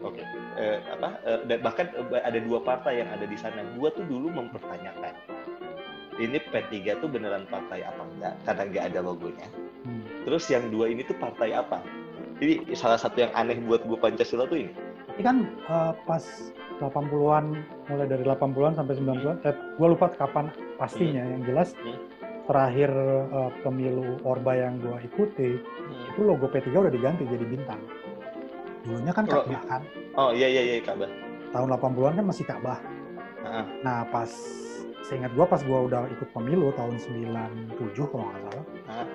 Oke. Eh, apa? eh, dan bahkan eh, ada dua partai yang ada di sana. Gue tuh dulu mempertanyakan. Ini P3 tuh beneran partai apa enggak? Karena nggak ada logonya. Hmm. Terus yang dua ini tuh partai apa? Jadi salah satu yang aneh buat gue Pancasila tuh ini. Ini kan eh, pas 80-an, mulai dari 80-an sampai 90-an, eh, gue lupa kapan pastinya, yang jelas Hmm. Terakhir eh, pemilu Orba yang gue ikuti, itu logo P3 udah diganti jadi bintang. Dulunya kan Oh. Ka'bah kan, Oh iya iya iya Ka'bah. tahun 80-an kan masih Ka'bah. Heeh. Nah pas, seingat gue pas gue udah ikut pemilu tahun 97 kalau nggak salah, Hah?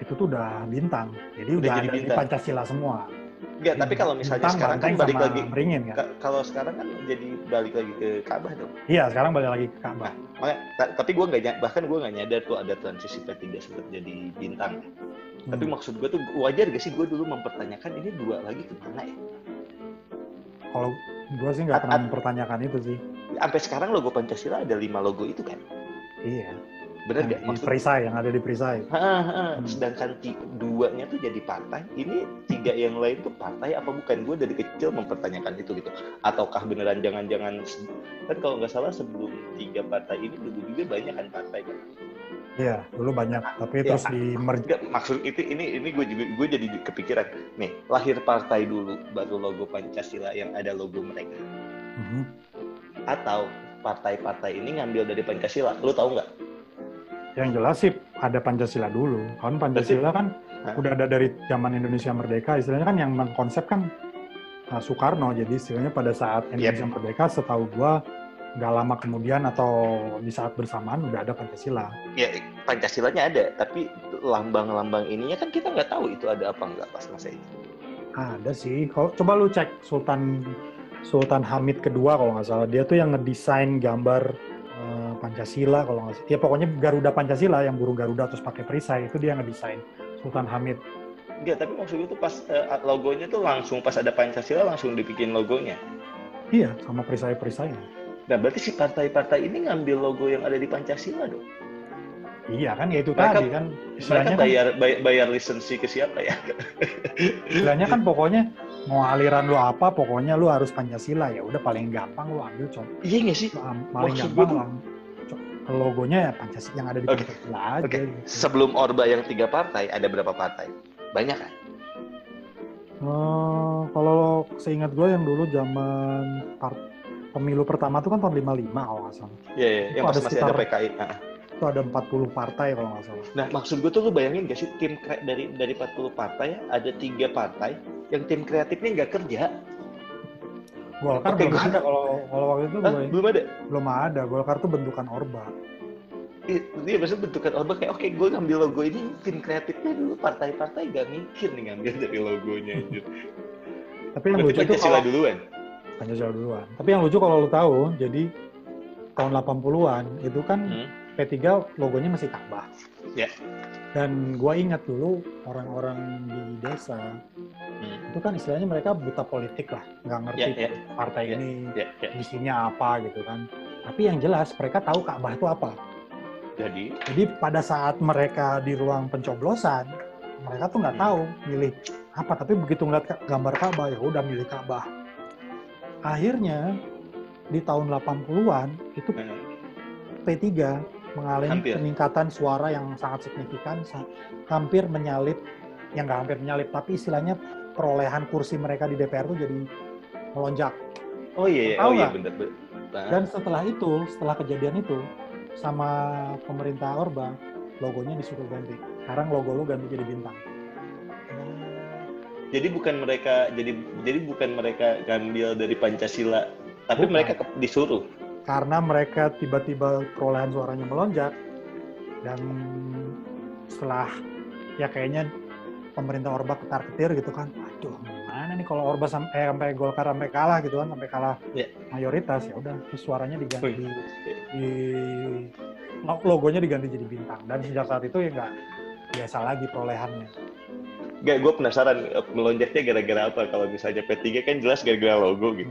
itu tuh udah bintang. Jadi Udah udah, jadi ada di bintang. Pancasila semua. Enggak, tapi kalau misalnya Bintang, sekarang kan balik lagi beringin kan? Ka- kalau sekarang kan jadi balik lagi ke Ka'bah dong. Iya sekarang balik lagi ke Ka'bah. Makanya, ta- tapi gue nggak bahkan gue nggak nyadar tuh ada transisi P3 sempat jadi bintang. Tapi Hmm. maksud gue tuh wajar gak sih gue dulu mempertanyakan ini dua lagi ke mana ya? Kalau gue sih nggak pernah mempertanyakan itu sih. Sampai sekarang logo Pancasila ada lima logo itu kan. Iya. Bener yang gak? di Maksud, perisai yang ada di perisai. Ha, ha. Hmm. sedangkan duanya tuh jadi partai, ini tiga yang lain tuh partai apa bukan? Gue dari kecil mempertanyakan itu gitu. Ataukah beneran jangan-jangan kan kalau nggak salah sebelum tiga partai ini dulu juga banyak kan partai kan? Iya, dulu banyak, tapi Ya, terus di merge. Maksud itu ini ini gue juga gue jadi kepikiran nih lahir partai dulu baru logo Pancasila yang ada logo mereka Mhm. atau partai-partai ini ngambil dari Pancasila lu tahu nggak Yang jelas sih ada Pancasila dulu. Kan Pancasila kan Hah? udah ada dari zaman Indonesia Merdeka. Istilahnya kan yang mengkonsep kan uh, Soekarno. Jadi istilahnya pada saat Indonesia Merdeka, setahu gua nggak lama kemudian atau di saat bersamaan udah ada Pancasila. ya Pancasilanya ada tapi lambang-lambang ininya kan kita nggak tahu itu ada apa nggak pas masa itu Ada sih. Kalau coba lu cek Sultan Sultan Hamid kedua kalau nggak salah, dia tuh yang ngedesain gambar Pancasila kalau nggak. Ya pokoknya Garuda Pancasila yang burung Garuda terus pakai perisai itu dia ngedesain Sultan Hamid. Enggak, tapi maksud gue tuh pas eh, logonya tuh langsung pas ada Pancasila langsung dibikin logonya. Iya, sama perisai-perisainya. Nah, berarti si partai-partai ini ngambil logo yang ada di Pancasila dong. Iya kan, ya itu Mereka- tadi kan. Mereka Istilahnya kan, bayar bayar, bayar lisensi ke siapa ya? istilahnya kan pokoknya mau aliran lu apa, pokoknya lu harus Pancasila ya. Udah paling gampang lu ambil contoh. Iya nggak sih? Paling Maksud gampang logonya ya Pancasila yang ada di Pancasila aja. Oke, gitu. sebelum Orba yang tiga partai, ada berapa partai? Banyak kan? Eh, kalau seingat gue yang dulu zaman pemilu pertama tuh kan tahun 55 kalau nggak salah. Iya, iya. Itu yang ada masih ada sekitar- PKI. Nah, Itu ada 40 partai kalau nggak salah. Nah, maksud gue tuh lu bayangin gak sih tim dari dari 40 partai ada tiga partai yang tim kreatifnya nggak kerja? Golkar Oke, belum gua- ada kalau kalau waktu itu Hah? gue Belum ada. belum ada. Golkar tuh bentukan Orba. Iya, maksudnya bentukan Orba kayak oke gue ngambil logo ini tim kreatifnya dulu partai-partai gak mikir nih ngambil dari logonya anjir. Tapi yang Berarti lucu Pancasila kalau duluan. Pancasila duluan. Tapi yang lucu kalau lu tahu, jadi tahun 80-an itu kan Hmm. P3 logonya masih Ka'bah. Ya. Dan gua ingat dulu orang-orang di desa Hmm. itu kan istilahnya mereka buta politik lah, nggak ngerti Ya, ya. partai Ya, ini Ya, ya. isinya apa gitu kan. Tapi yang jelas mereka tahu Ka'bah itu apa. Jadi, Jadi pada saat mereka di ruang pencoblosan, mereka tuh nggak Hmm. tahu milih apa. Tapi begitu ngeliat gambar Ka'bah ya udah milih Ka'bah. Akhirnya di tahun 80-an itu eh, P3 mengalami Hampir. peningkatan suara yang sangat signifikan, hampir menyalip, yang nggak hampir menyalip, tapi istilahnya perolehan kursi mereka di DPR tuh jadi melonjak. oh iya, iya. Tahu oh iya bener. Nah, Dan setelah itu, setelah kejadian itu, sama pemerintah Orba, logonya disuruh ganti. Sekarang logo lu ganti jadi bintang. jadi bukan mereka jadi jadi bukan mereka ngambil dari Pancasila, tapi Bukan. mereka disuruh. Karena mereka tiba-tiba perolehan suaranya melonjak, dan setelah ya kayaknya pemerintah Orba ketar-ketir gitu kan, aduh gimana nih kalau Orba sampai, eh, sampai Golkar sampai kalah gitu kan, sampai kalah Ya. mayoritas ya udah suaranya diganti, di, lo- logonya diganti jadi bintang. Dan sejak saat itu ya nggak biasa lagi perolehannya. Gak, gue penasaran eh, melonjaknya gara-gara apa? Kalau misalnya P3 kan jelas gara-gara logo gitu.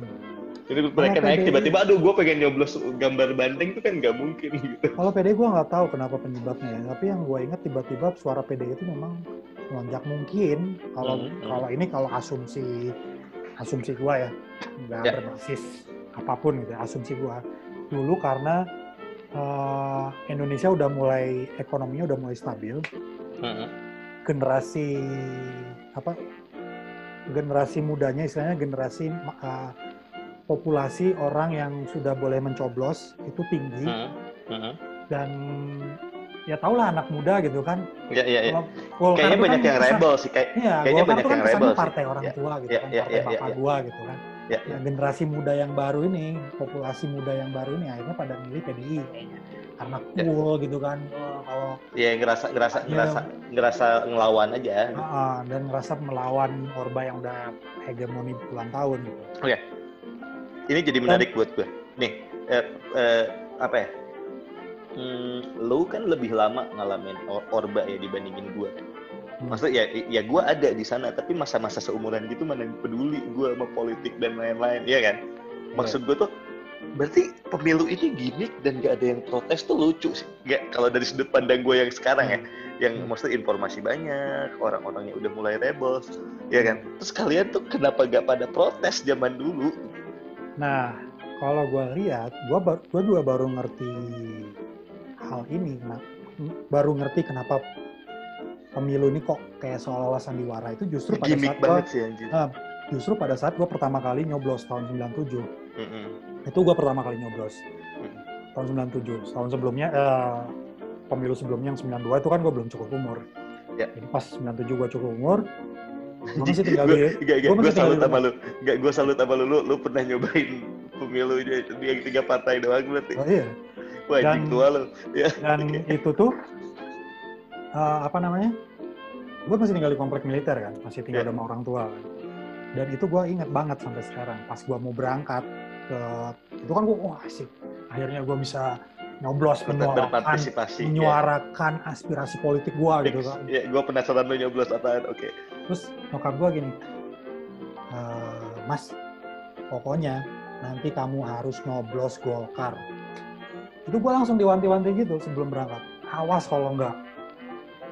Jadi mereka Kalau naik tiba-tiba, aduh gue pengen nyoblos gambar bandeng itu kan nggak mungkin gitu. Kalau PD gue nggak tahu kenapa penyebabnya ya, tapi yang gue ingat tiba-tiba suara PD itu memang melonjak mungkin kalau Hmm, hmm. kalau ini kalau asumsi asumsi gue ya nggak Ya. berbasis apa pun gitu ya, asumsi gue dulu karena eh, Indonesia udah mulai ekonominya udah mulai stabil Heeh. generasi apa generasi mudanya istilahnya generasi uh, populasi orang yang sudah boleh mencoblos itu tinggi Heeh. Heeh. dan ya tau lah anak muda gitu kan Ya, ya, ya. Kayaknya banyak kan yang kesan- rebel sih kayak. Iya, kayaknya Golkar banyak kan yang rebel sih. partai orang Ya, tua gitu ya, kan, ya, partai ya, ya, bapak ya. gua gitu kan. Ya, Ya, generasi muda yang baru ini, populasi muda yang baru ini akhirnya pada milih PDI kayaknya. Karena Ya. cool gitu kan. Kalau ya ngerasa ngerasa Iya. ngerasa ngerasa ngelawan aja. Ah, dan ngerasa melawan Orba yang udah hegemoni puluhan tahun gitu. Ini jadi menarik buat gue. Nih, eh, eh, apa ya? Hmm, lu kan lebih lama ngalamin or- orba ya dibandingin gue. Hmm. Maksudnya ya, ya gue ada di sana, tapi masa-masa seumuran gitu mana peduli gue sama politik dan lain-lain, iya kan? Maksud gue tuh berarti pemilu ini gimmick dan gak ada yang protes tuh lucu sih. Gak kalau dari sudut pandang gue yang sekarang ya, yang Hmm. maksudnya informasi banyak, orang-orangnya udah mulai rebel, ya kan. Terus kalian tuh kenapa gak pada protes zaman dulu? Nah, kalau gue lihat, gue gua juga baru ngerti hal ini. Nah, baru ngerti kenapa pemilu ini kok kayak seolah-olah sandiwara itu justru pada Gimmick saat gua, sih anjir. Ah. justru pada saat gue pertama kali nyoblos tahun 97. Mm-mm. Itu gue pertama kali nyoblos. Hmm. Tahun 97. Tahun sebelumnya, eh, pemilu sebelumnya yang 92 itu kan gue belum cukup umur. Ya. Jadi pas 97 gue cukup umur, gue masih tinggal di... Gak, gue salut sama lu. Gak, gue salut sama lu. lu. Lu pernah nyobain pemilu yang tiga partai doang berarti. Oh iya. Wah, anjing Dan- tua lu. Ya. dan itu tuh eh, apa namanya gue masih tinggal di komplek militer kan masih tinggal Ya. sama orang tua kan. dan itu gue inget banget sampai sekarang pas gue mau berangkat ke itu kan gue wah asik akhirnya gue bisa nyoblos menyuarakan berpartisipasi. menyuarakan aspirasi politik gue Ya, gitu kan ya gue penasaran lu nyoblos apaan. Oke. terus nyokap gue gini "Eh, mas pokoknya nanti kamu harus nyoblos golkar itu gue langsung diwanti-wanti gitu sebelum berangkat awas kalau enggak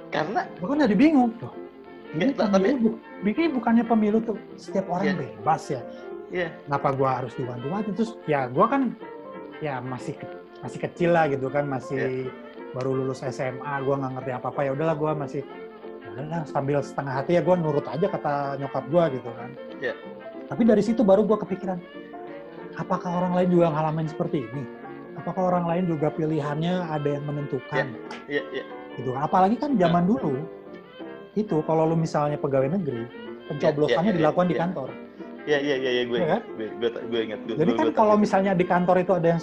Karena gue kan jadi bingung loh ini Nggak, tapi- bu- ini bukannya pemilu tuh setiap orang Iya. bebas ya Iya. kenapa gue harus diwanti-wanti terus ya gue kan ya masih masih kecil lah gitu kan masih Iya. baru lulus SMA gue nggak ngerti apa apa ya udahlah gue masih ya udahlah sambil setengah hati ya gue nurut aja kata nyokap gue gitu kan Iya. tapi dari situ baru gue kepikiran apakah orang lain juga ngalamin seperti ini apakah orang lain juga pilihannya ada yang menentukan Iya, iya. gitu kan. Apalagi kan zaman dulu itu kalau lu misalnya pegawai negeri, pencoblosannya Ya, ya, ya, dilakukan di kantor. Iya, iya, iya, iya, gue Iya ingat. Gue, gue, gue ingat. Gue, Jadi gue- kan gue kalau misalnya di kantor itu ada yang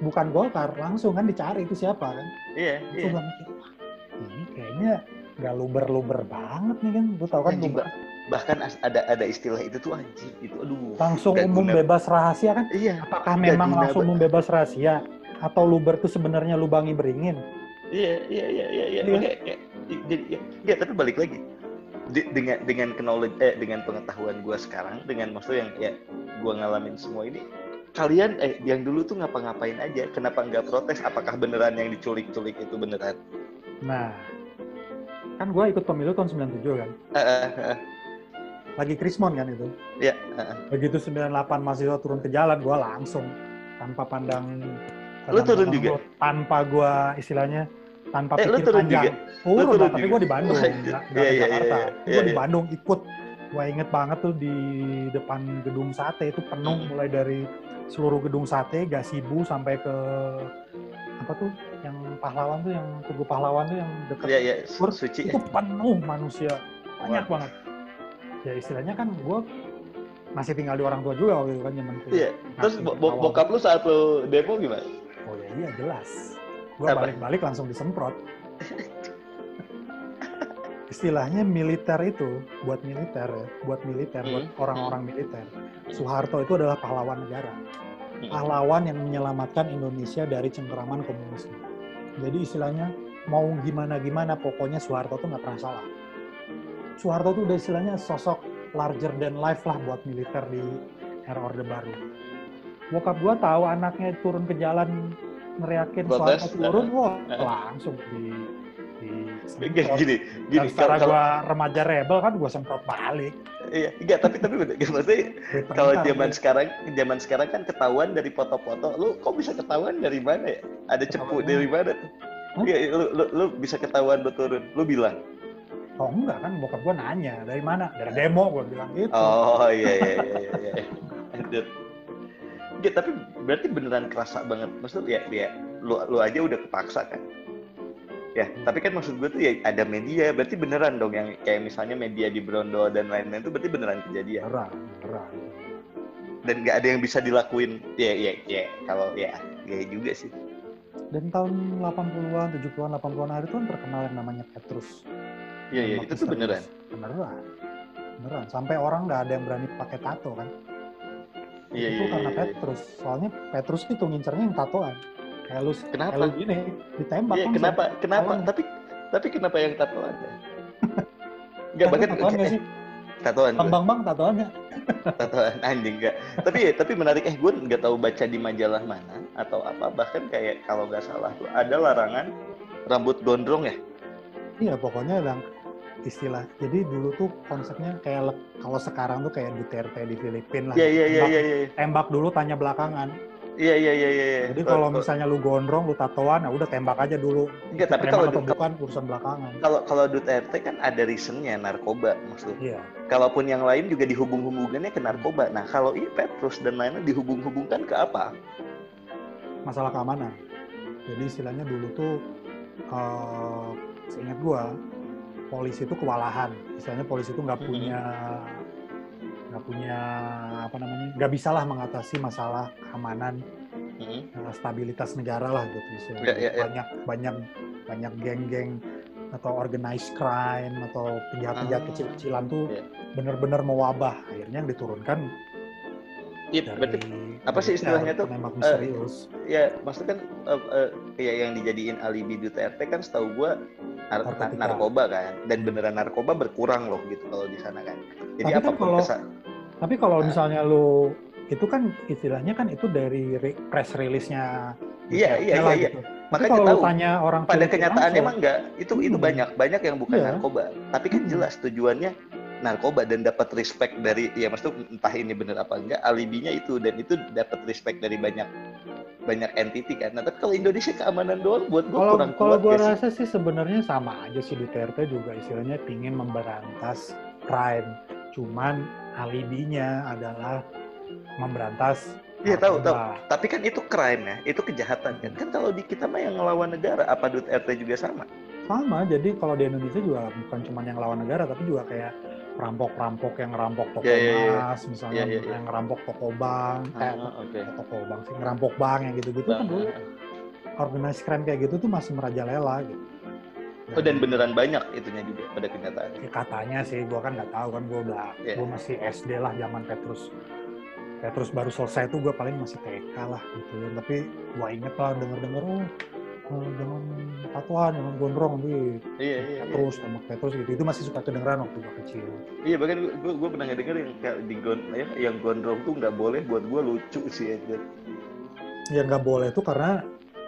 bukan Golkar, langsung kan dicari itu siapa kan. Iya, Itu iya. mikir, wah ini kayaknya nggak luber-luber banget nih kan. Lu tau kan Anjing, luber. Bahkan ada ada istilah itu tuh anjing. Itu aduh. langsung umum guna. bebas rahasia kan. Iya, Apakah memang guna langsung umum bebas rahasia? Atau luber itu sebenarnya lubangi beringin? iya, iya, iya, iya, iya. Iya. Oke, oke. Jadi, ya, ya, tapi balik lagi. Di- dengan dengan knowledge eh dengan pengetahuan gue sekarang dengan maksud yang ya gue ngalamin semua ini kalian eh yang dulu tuh ngapa-ngapain aja kenapa nggak protes apakah beneran yang diculik-culik itu beneran Nah, kan gue ikut pemilu tahun 97 kan. Eh, eh, eh, Lagi Krismon kan itu. ya eh, eh. begitu 98 mahasiswa turun ke jalan gue langsung tanpa pandang Lu turun juga? tanpa gue istilahnya tanpa Eh, pikir turun panjang juga? turun, turun lah, tapi gue di Bandung nggak iya, nggak di iya, Jakarta iya, gue iya, di iya. Bandung ikut gue inget banget tuh di depan gedung sate itu penuh Hmm. mulai dari seluruh gedung sate Gasibu sampai ke apa tuh yang pahlawan tuh yang tugu pahlawan tuh yang ya ya Sur, suci itu penuh manusia banyak Wah. banget ya istilahnya kan gue masih tinggal di orang tua juga waktu itu kan zaman itu Iya. Terus bo- bokap lu saat lu demo gimana? oh ya iya jelas gue balik-balik langsung disemprot. Istilahnya militer itu buat militer ya buat militer buat Hmm. orang-orang militer. Soeharto itu adalah pahlawan negara. Hmm. pahlawan yang menyelamatkan Indonesia dari cengkeraman komunisme. Jadi istilahnya mau gimana gimana pokoknya Soeharto tuh nggak pernah salah. Soeharto tuh udah istilahnya sosok larger than life lah buat militer di era Orde Baru. Bokap gua tahu anaknya turun ke jalan neriakin Soeharto turun, wah eh. langsung di di Gini, gini, secara gua remaja rebel kan gua semprot balik. iya, enggak, tapi tapi bener, maksudnya kalau perintah, zaman sekarang, zaman sekarang kan ketahuan dari foto-foto. Lu kok bisa ketahuan dari mana ya? Ada cepu dari mana tuh? Hah? Iya, lu, lu, lu bisa ketahuan lu turun. Lu bilang. Oh enggak kan bokap gua nanya dari mana? Dari demo gua bilang gitu. Oh iya iya iya iya. Enggak, tapi berarti beneran kerasa banget. Maksud ya, ya lu lu aja udah kepaksa kan. Ya, tapi kan maksud gue tuh ya ada media, berarti beneran dong yang kayak misalnya media di Brondo dan lain-lain itu berarti beneran kejadian. Beneran, beneran. Dan nggak ada yang bisa dilakuin. Ya, ya, ya. Kalau ya, ya juga sih. Dan tahun 80-an, 70-an, 80-an hari itu kan terkenal yang namanya Petrus. Iya, iya. Itu tuh beneran. Beneran. Beneran. Sampai orang nggak ada yang berani pakai tato kan. Iya, itu iya, karena iya, iya. Petrus. Soalnya Petrus itu ngincernya yang tatoan. Kayak lu, Kenapa? lu gini, ditembak Iya, langsung. kenapa? Kenapa? Tatoan. Tapi tapi kenapa yang tatoan? Enggak bahkan tatoan nggak sih? tatoan Bang bang bang tatoannya. tatoan anjing enggak tapi tapi menarik eh gue nggak tahu baca di majalah mana atau apa bahkan kayak kalau nggak salah tuh ada larangan rambut gondrong ya Iya pokoknya yang istilah. Jadi dulu tuh konsepnya kayak kalau sekarang tuh kayak Duterte di Filipina lah. iya iya iya Tembak- iya iya Tembak dulu tanya belakangan. iya iya iya iya Jadi kalau misalnya lu gondrong, lu tatoan, ya udah tembak aja dulu. Enggak, tapi kalau atau bukan urusan belakangan. kalau kalau Duterte kan ada reasonnya narkoba maksudnya Iya. kalaupun yang lain juga dihubung-hubungannya ke narkoba nah kalau ini Petrus dan lainnya dihubung-hubungkan ke apa Masalah keamanan. Jadi istilahnya dulu tuh, eh seingat gua, polisi itu kewalahan. Istilahnya polisi itu nggak punya nggak punya apa namanya nggak bisa lah mengatasi masalah keamanan eh, stabilitas negara lah gitu istilahnya Ya, ya, ya. banyak banyak banyak geng-geng atau organized crime atau penjahat-penjahat Ah, kecil-kecilan tuh ya. benar-benar mewabah akhirnya yang diturunkan Iya, berarti apa sih istilahnya tuh? penembak Eh, misterius ya maksudnya kan eh, eh, ya yang dijadiin alibi Duterte kan setahu gua nar- Narkotika. na- narkoba kan dan beneran narkoba berkurang loh gitu kalau di sana kan jadi Tapi kan kalau- tapi kalau Nah. misalnya lu itu kan istilahnya kan itu dari re- press release-nya Iya, iya, lah iya, gitu. Makanya kalau tahu tanya orang pada kenyataannya langsung, emang enggak itu itu Hmm. banyak banyak yang bukan Iya. narkoba tapi kan Hmm. jelas tujuannya narkoba dan dapat respect dari ya maksudnya entah ini bener apa enggak alibinya itu dan itu dapat respect dari banyak banyak entity kan. Nah tapi kalau Indonesia keamanan doang buat Kalau kurang kalau kuat gue ya sih? rasa sih sebenarnya sama aja sih Duterte juga istilahnya pingin memberantas crime, cuman alibinya adalah memberantas. Iya, tahu, narkoba. tapi kan itu crime ya itu kejahatan kan. Kan kalau di kita mah yang ngelawan negara apa Duterte juga sama? Sama, jadi kalau di Indonesia juga bukan cuma yang lawan negara, tapi juga kayak perampok-perampok yang ngerampok toko iya, iya. emas, misalnya Iya, iya, iya. yang ngerampok toko bank, eh, Ah, oke toko bank sih, ngerampok bank yang gitu-gitu kan dulu ah, organized crime kayak gitu tuh masih merajalela gitu. Oh dan beneran banyak itunya juga pada kenyataannya. Ya, katanya sih, gua kan nggak taw kan gua udah, Iya. gua masih SD lah zaman Petrus. Petrus baru selesai tuh gua paling masih TK lah gitu ya. Tapi gua inget lah denger-denger oh eh, jangan tatuan, jangan gondrong nanti Iya iya. iya. Petrus, tembak Petrus gitu. Itu masih suka kedengeran waktu gua kecil. Iya bahkan gue gue pernah denger yang kayak di gon ya, yang gondrong tuh nggak boleh buat gue lucu sih aja. Ya nggak boleh tuh karena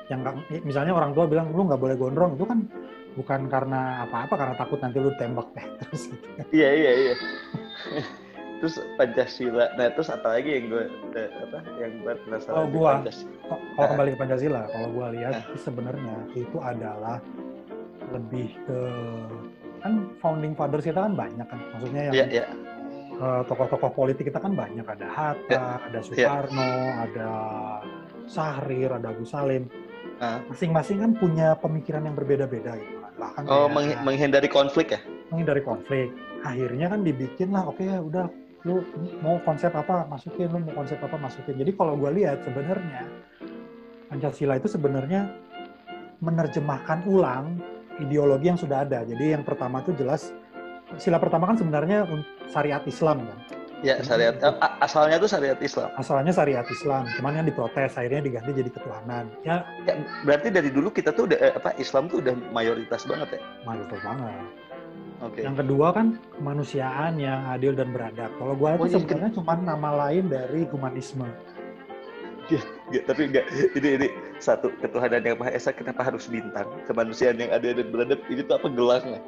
yang nggak- misalnya orang tua bilang lu nggak boleh gondrong itu kan bukan karena apa-apa karena takut nanti lu tembak Petrus gitu. Iya iya iya. Terus Pancasila. Nah terus apa lagi yang gue apa yang gue penasaran gua. Pancasila. Kalau Ah. kembali ke Pancasila, kalau gua lihat Ah. sih sebenarnya itu adalah lebih ke kan founding fathers kita kan banyak kan, maksudnya yang Iya iya. eh, tokoh-tokoh politik kita kan banyak ada Hatta, Ya. ada Soekarno, ada Syahrir, ada Agus Salim. Ah. Masing-masing kan punya pemikiran yang berbeda-beda gitu kan. Bahkan Oh kayak meng- menghindari konflik ya? menghindari konflik. Akhirnya kan dibikin lah, oke ya udah lu mau konsep apa masukin, lu mau konsep apa masukin. Jadi kalau gue lihat sebenarnya Pancasila itu sebenarnya menerjemahkan ulang ideologi yang sudah ada. Jadi yang pertama itu jelas sila pertama kan sebenarnya syariat Islam kan. Ya syariat. a- asalnya tuh syariat Islam. Asalnya syariat Islam, cuman yang diprotes akhirnya diganti jadi ketuhanan. Ya Ya, berarti dari dulu kita tuh udah eh, apa Islam tuh udah mayoritas banget ya? mayoritas banget. Oke. Yang kedua kan kemanusiaan yang adil dan beradab. Kalau gua Oh, itu sebenarnya cuma nama lain dari humanisme. Nggak, tapi enggak ini ini satu ketuhanan yang maha esa kenapa harus bintang kemanusiaan yang adil dan beradab ini tuh apa gelangnya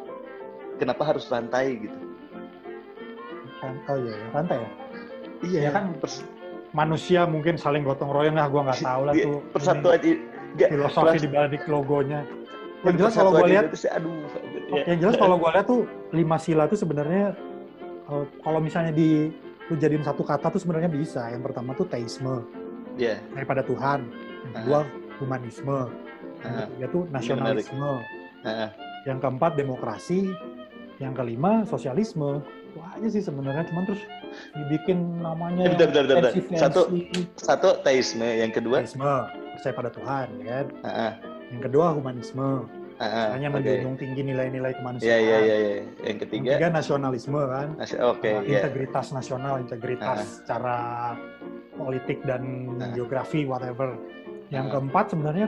kenapa harus rantai gitu Kan- Oh iya, ya, rantai ya. iya Ya kan pers- manusia mungkin saling gotong royong lah, gua nggak tahu lah iya, tuh. persatuan ini filosofi di balik logonya. Yang jelas kalau gua lihat, aduh ya. yang jelas kalau gua lihat tuh lima sila tuh sebenarnya eh, kalau misalnya di lu jadiin satu kata tuh sebenarnya bisa. Yang pertama tuh teisme Iya. daripada Tuhan. Yang kedua humanisme. Yang ketiga tuh nasionalisme. ah. Yang keempat demokrasi. Yang kelima sosialisme. Itu aja sih sebenarnya cuman terus dibikin namanya Eh, bentar, bentar, bentar. Satu. satu teisme yang kedua teisme percaya pada Tuhan ya kan ah, ah, yang kedua humanisme ah, ah, hanya oke. menjunjung tinggi nilai-nilai Iya kemanusiaan iya iya iya. Yang yang ketiga ketiga nasionalisme kan oke Uh, iya. integritas nasional integritas secara politik dan Ah. geografi whatever yang Ah. keempat sebenarnya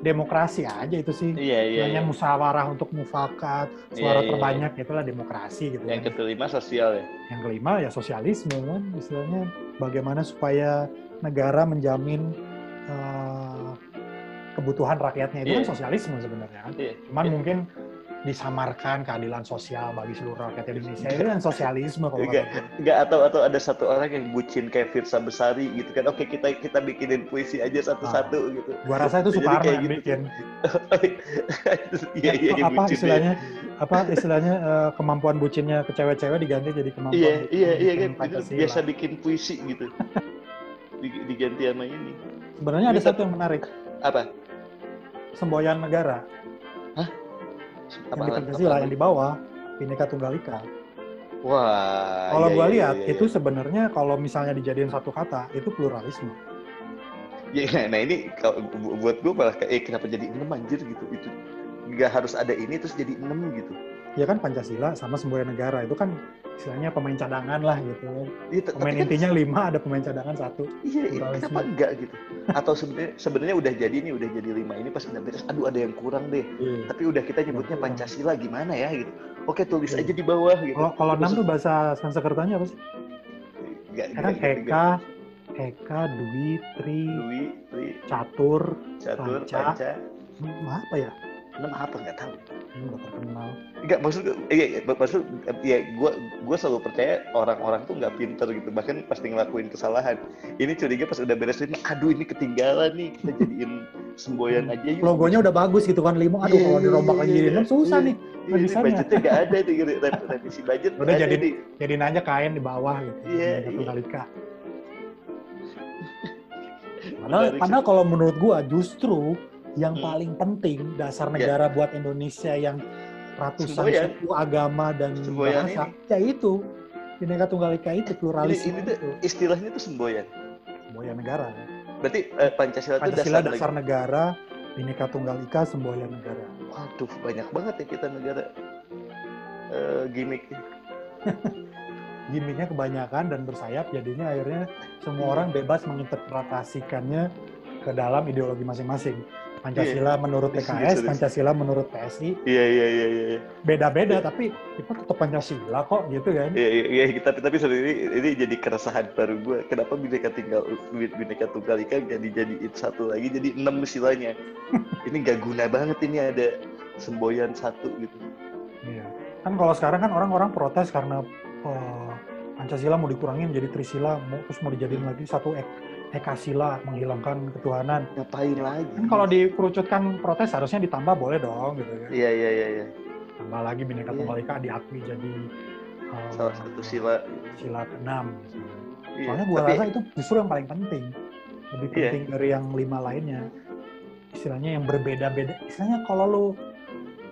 demokrasi aja itu sih. Iya iya. Hanya iya. musyawarah untuk mufakat, Iya, suara iya, terbanyak itulah demokrasi gitu. Yang kan. kelima sosial ya. Yang kelima ya sosialisme kan, istilahnya bagaimana supaya negara menjamin eh, kebutuhan rakyatnya itu Iya. kan sosialisme sebenarnya kan. Iya. Cuman Iya. mungkin disamarkan keadilan sosial bagi seluruh rakyat Indonesia itu kan sosialisme kalau Enggak, enggak atau atau ada satu orang yang bucin kayak Firsa Besari gitu kan. Oke, kita kita bikinin puisi aja satu-satu gitu. Gua rasa itu Soekarno yang gitu. bikin. Iya iya iya apa bucin. istilahnya apa istilahnya eh, kemampuan bucinnya ke cewek-cewek diganti jadi kemampuan Iya iya iya kan. Pancasila. biasa bikin puisi gitu. Di- Diganti sama ini. Sebenarnya ada Bisa- satu yang menarik, Apa? Semboyan negara Apa? yang di Pancasila yang di bawah Bhinneka Tunggal Ika. Wah. Kalau iya, gua iya, lihat iya, iya. itu sebenarnya kalau misalnya dijadiin satu kata itu pluralisme. Ya, nah ini kalau bu- buat gue malah kayak eh, kenapa jadi enam anjir gitu itu nggak harus ada ini terus jadi enam gitu Ya kan Pancasila sama semboyan negara itu kan istilahnya pemain cadangan lah gitu. Iya, t- Pemain kan- intinya lima, ada pemain cadangan satu. iya iya, pluralisme. kenapa enggak gitu atau sebenarnya sebenarnya udah jadi nih udah jadi lima ini pas udah beres aduh ada yang kurang deh tapi udah kita nyebutnya kurang. Pancasila gimana ya gitu oke tulis Iya. aja di bawah gitu Kalau kalau enam tuh bahasa Sanskertanya apa sih? Enggak, Kan enggak, Eka, Eka, Dwi, Tri, Dwi, Tri, Catur, Catur, Panca. Panca, hmm, apa ya? Enam apa nggak tahu Hmm, udah terkenal. Enggak maksud gue, iya, iya, maksud ya gue gue selalu percaya orang-orang tuh nggak pinter gitu bahkan pasti ngelakuin kesalahan. Ini curiga pas udah beres ini, aduh ini ketinggalan nih kita jadiin semboyan aja yuk. Logonya udah bagus gitu kan, lima. Aduh Iya, kalau dirombak iya, lagi jadi iya, enam susah iya. nih. Iya, ini budgetnya nggak ada nih re- revisi budget. Udah nggak jadi- nih. Jadiin aja kain di bawah gitu. Iya, Bhinneka iya. Padahal, padahal kalau menurut gua justru yang Hmm. paling penting dasar Ya. negara buat Indonesia yang ratusan Semboyan. suku agama dan Semboyan bahasa, ya itu Bhinneka Tunggal Ika itu pluralisme ini tuh- itu Istilahnya tuh semboyan. semboyan negara. Berarti eh, Pancasila, itu Pancasila dasar, dasar negara, Bhinneka Tunggal Ika semboyan negara. Waduh banyak banget ya kita negara eh, gimmick. Gimiknya kebanyakan dan bersayap, jadinya akhirnya semua Hmm. orang bebas menginterpretasikannya ke dalam ideologi masing-masing. Pancasila menurut Iya, PKS. Pancasila menurut PSI, Iya iya iya iya. beda-beda tapi kita tetap Pancasila kok gitu kan. Iya, iya, iya, kita tapi sebenarnya ini, ini jadi keresahan baru gue. Kenapa bineka tinggal bineka tunggal ika nggak dijadiin satu lagi jadi enam istilahnya? ini nggak guna banget ini ada semboyan satu gitu. Iya. Kan kalau sekarang kan orang-orang protes karena eh, Pancasila mau dikurangin jadi Trisila, mau, terus mau dijadiin lagi satu ek, Ekasila menghilangkan ketuhanan. Ngapain lagi? Kan kalau dikerucutkan protes harusnya ditambah boleh dong gitu kan. Iya iya iya iya. Tambah lagi Bhinneka Iya. Tunggal Ika diakui jadi eh, Salah satu sila. sila keenam. misalnya. Iya. Soalnya gua Tapi rasa itu justru yang paling penting. Lebih Iya. penting dari yang lima lainnya. Istilahnya yang berbeda-beda. Istilahnya kalau lu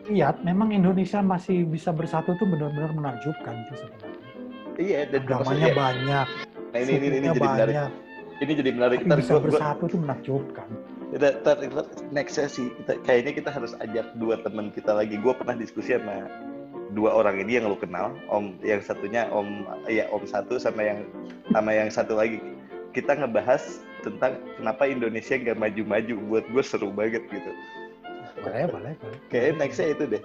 lihat memang Indonesia masih bisa bersatu tuh benar-benar menakjubkan sih sebenarnya. iya dan Agamanya banyak, Nah ini ini, ini sukunya jadi menarik. Ini jadi menarik. tapi bisa bersatu tuh menakjubkan. ntar, ntar, ntar next sesi kita kayaknya kita harus ajak dua teman kita lagi. Gue pernah diskusi sama dua orang ini yang lu kenal, Om yang satunya Om ya Om satu sama yang sama yang satu lagi. Kita ngebahas tentang kenapa Indonesia nggak maju-maju. Buat gue seru banget gitu. Boleh, boleh, boleh. Kayaknya nextnya itu deh.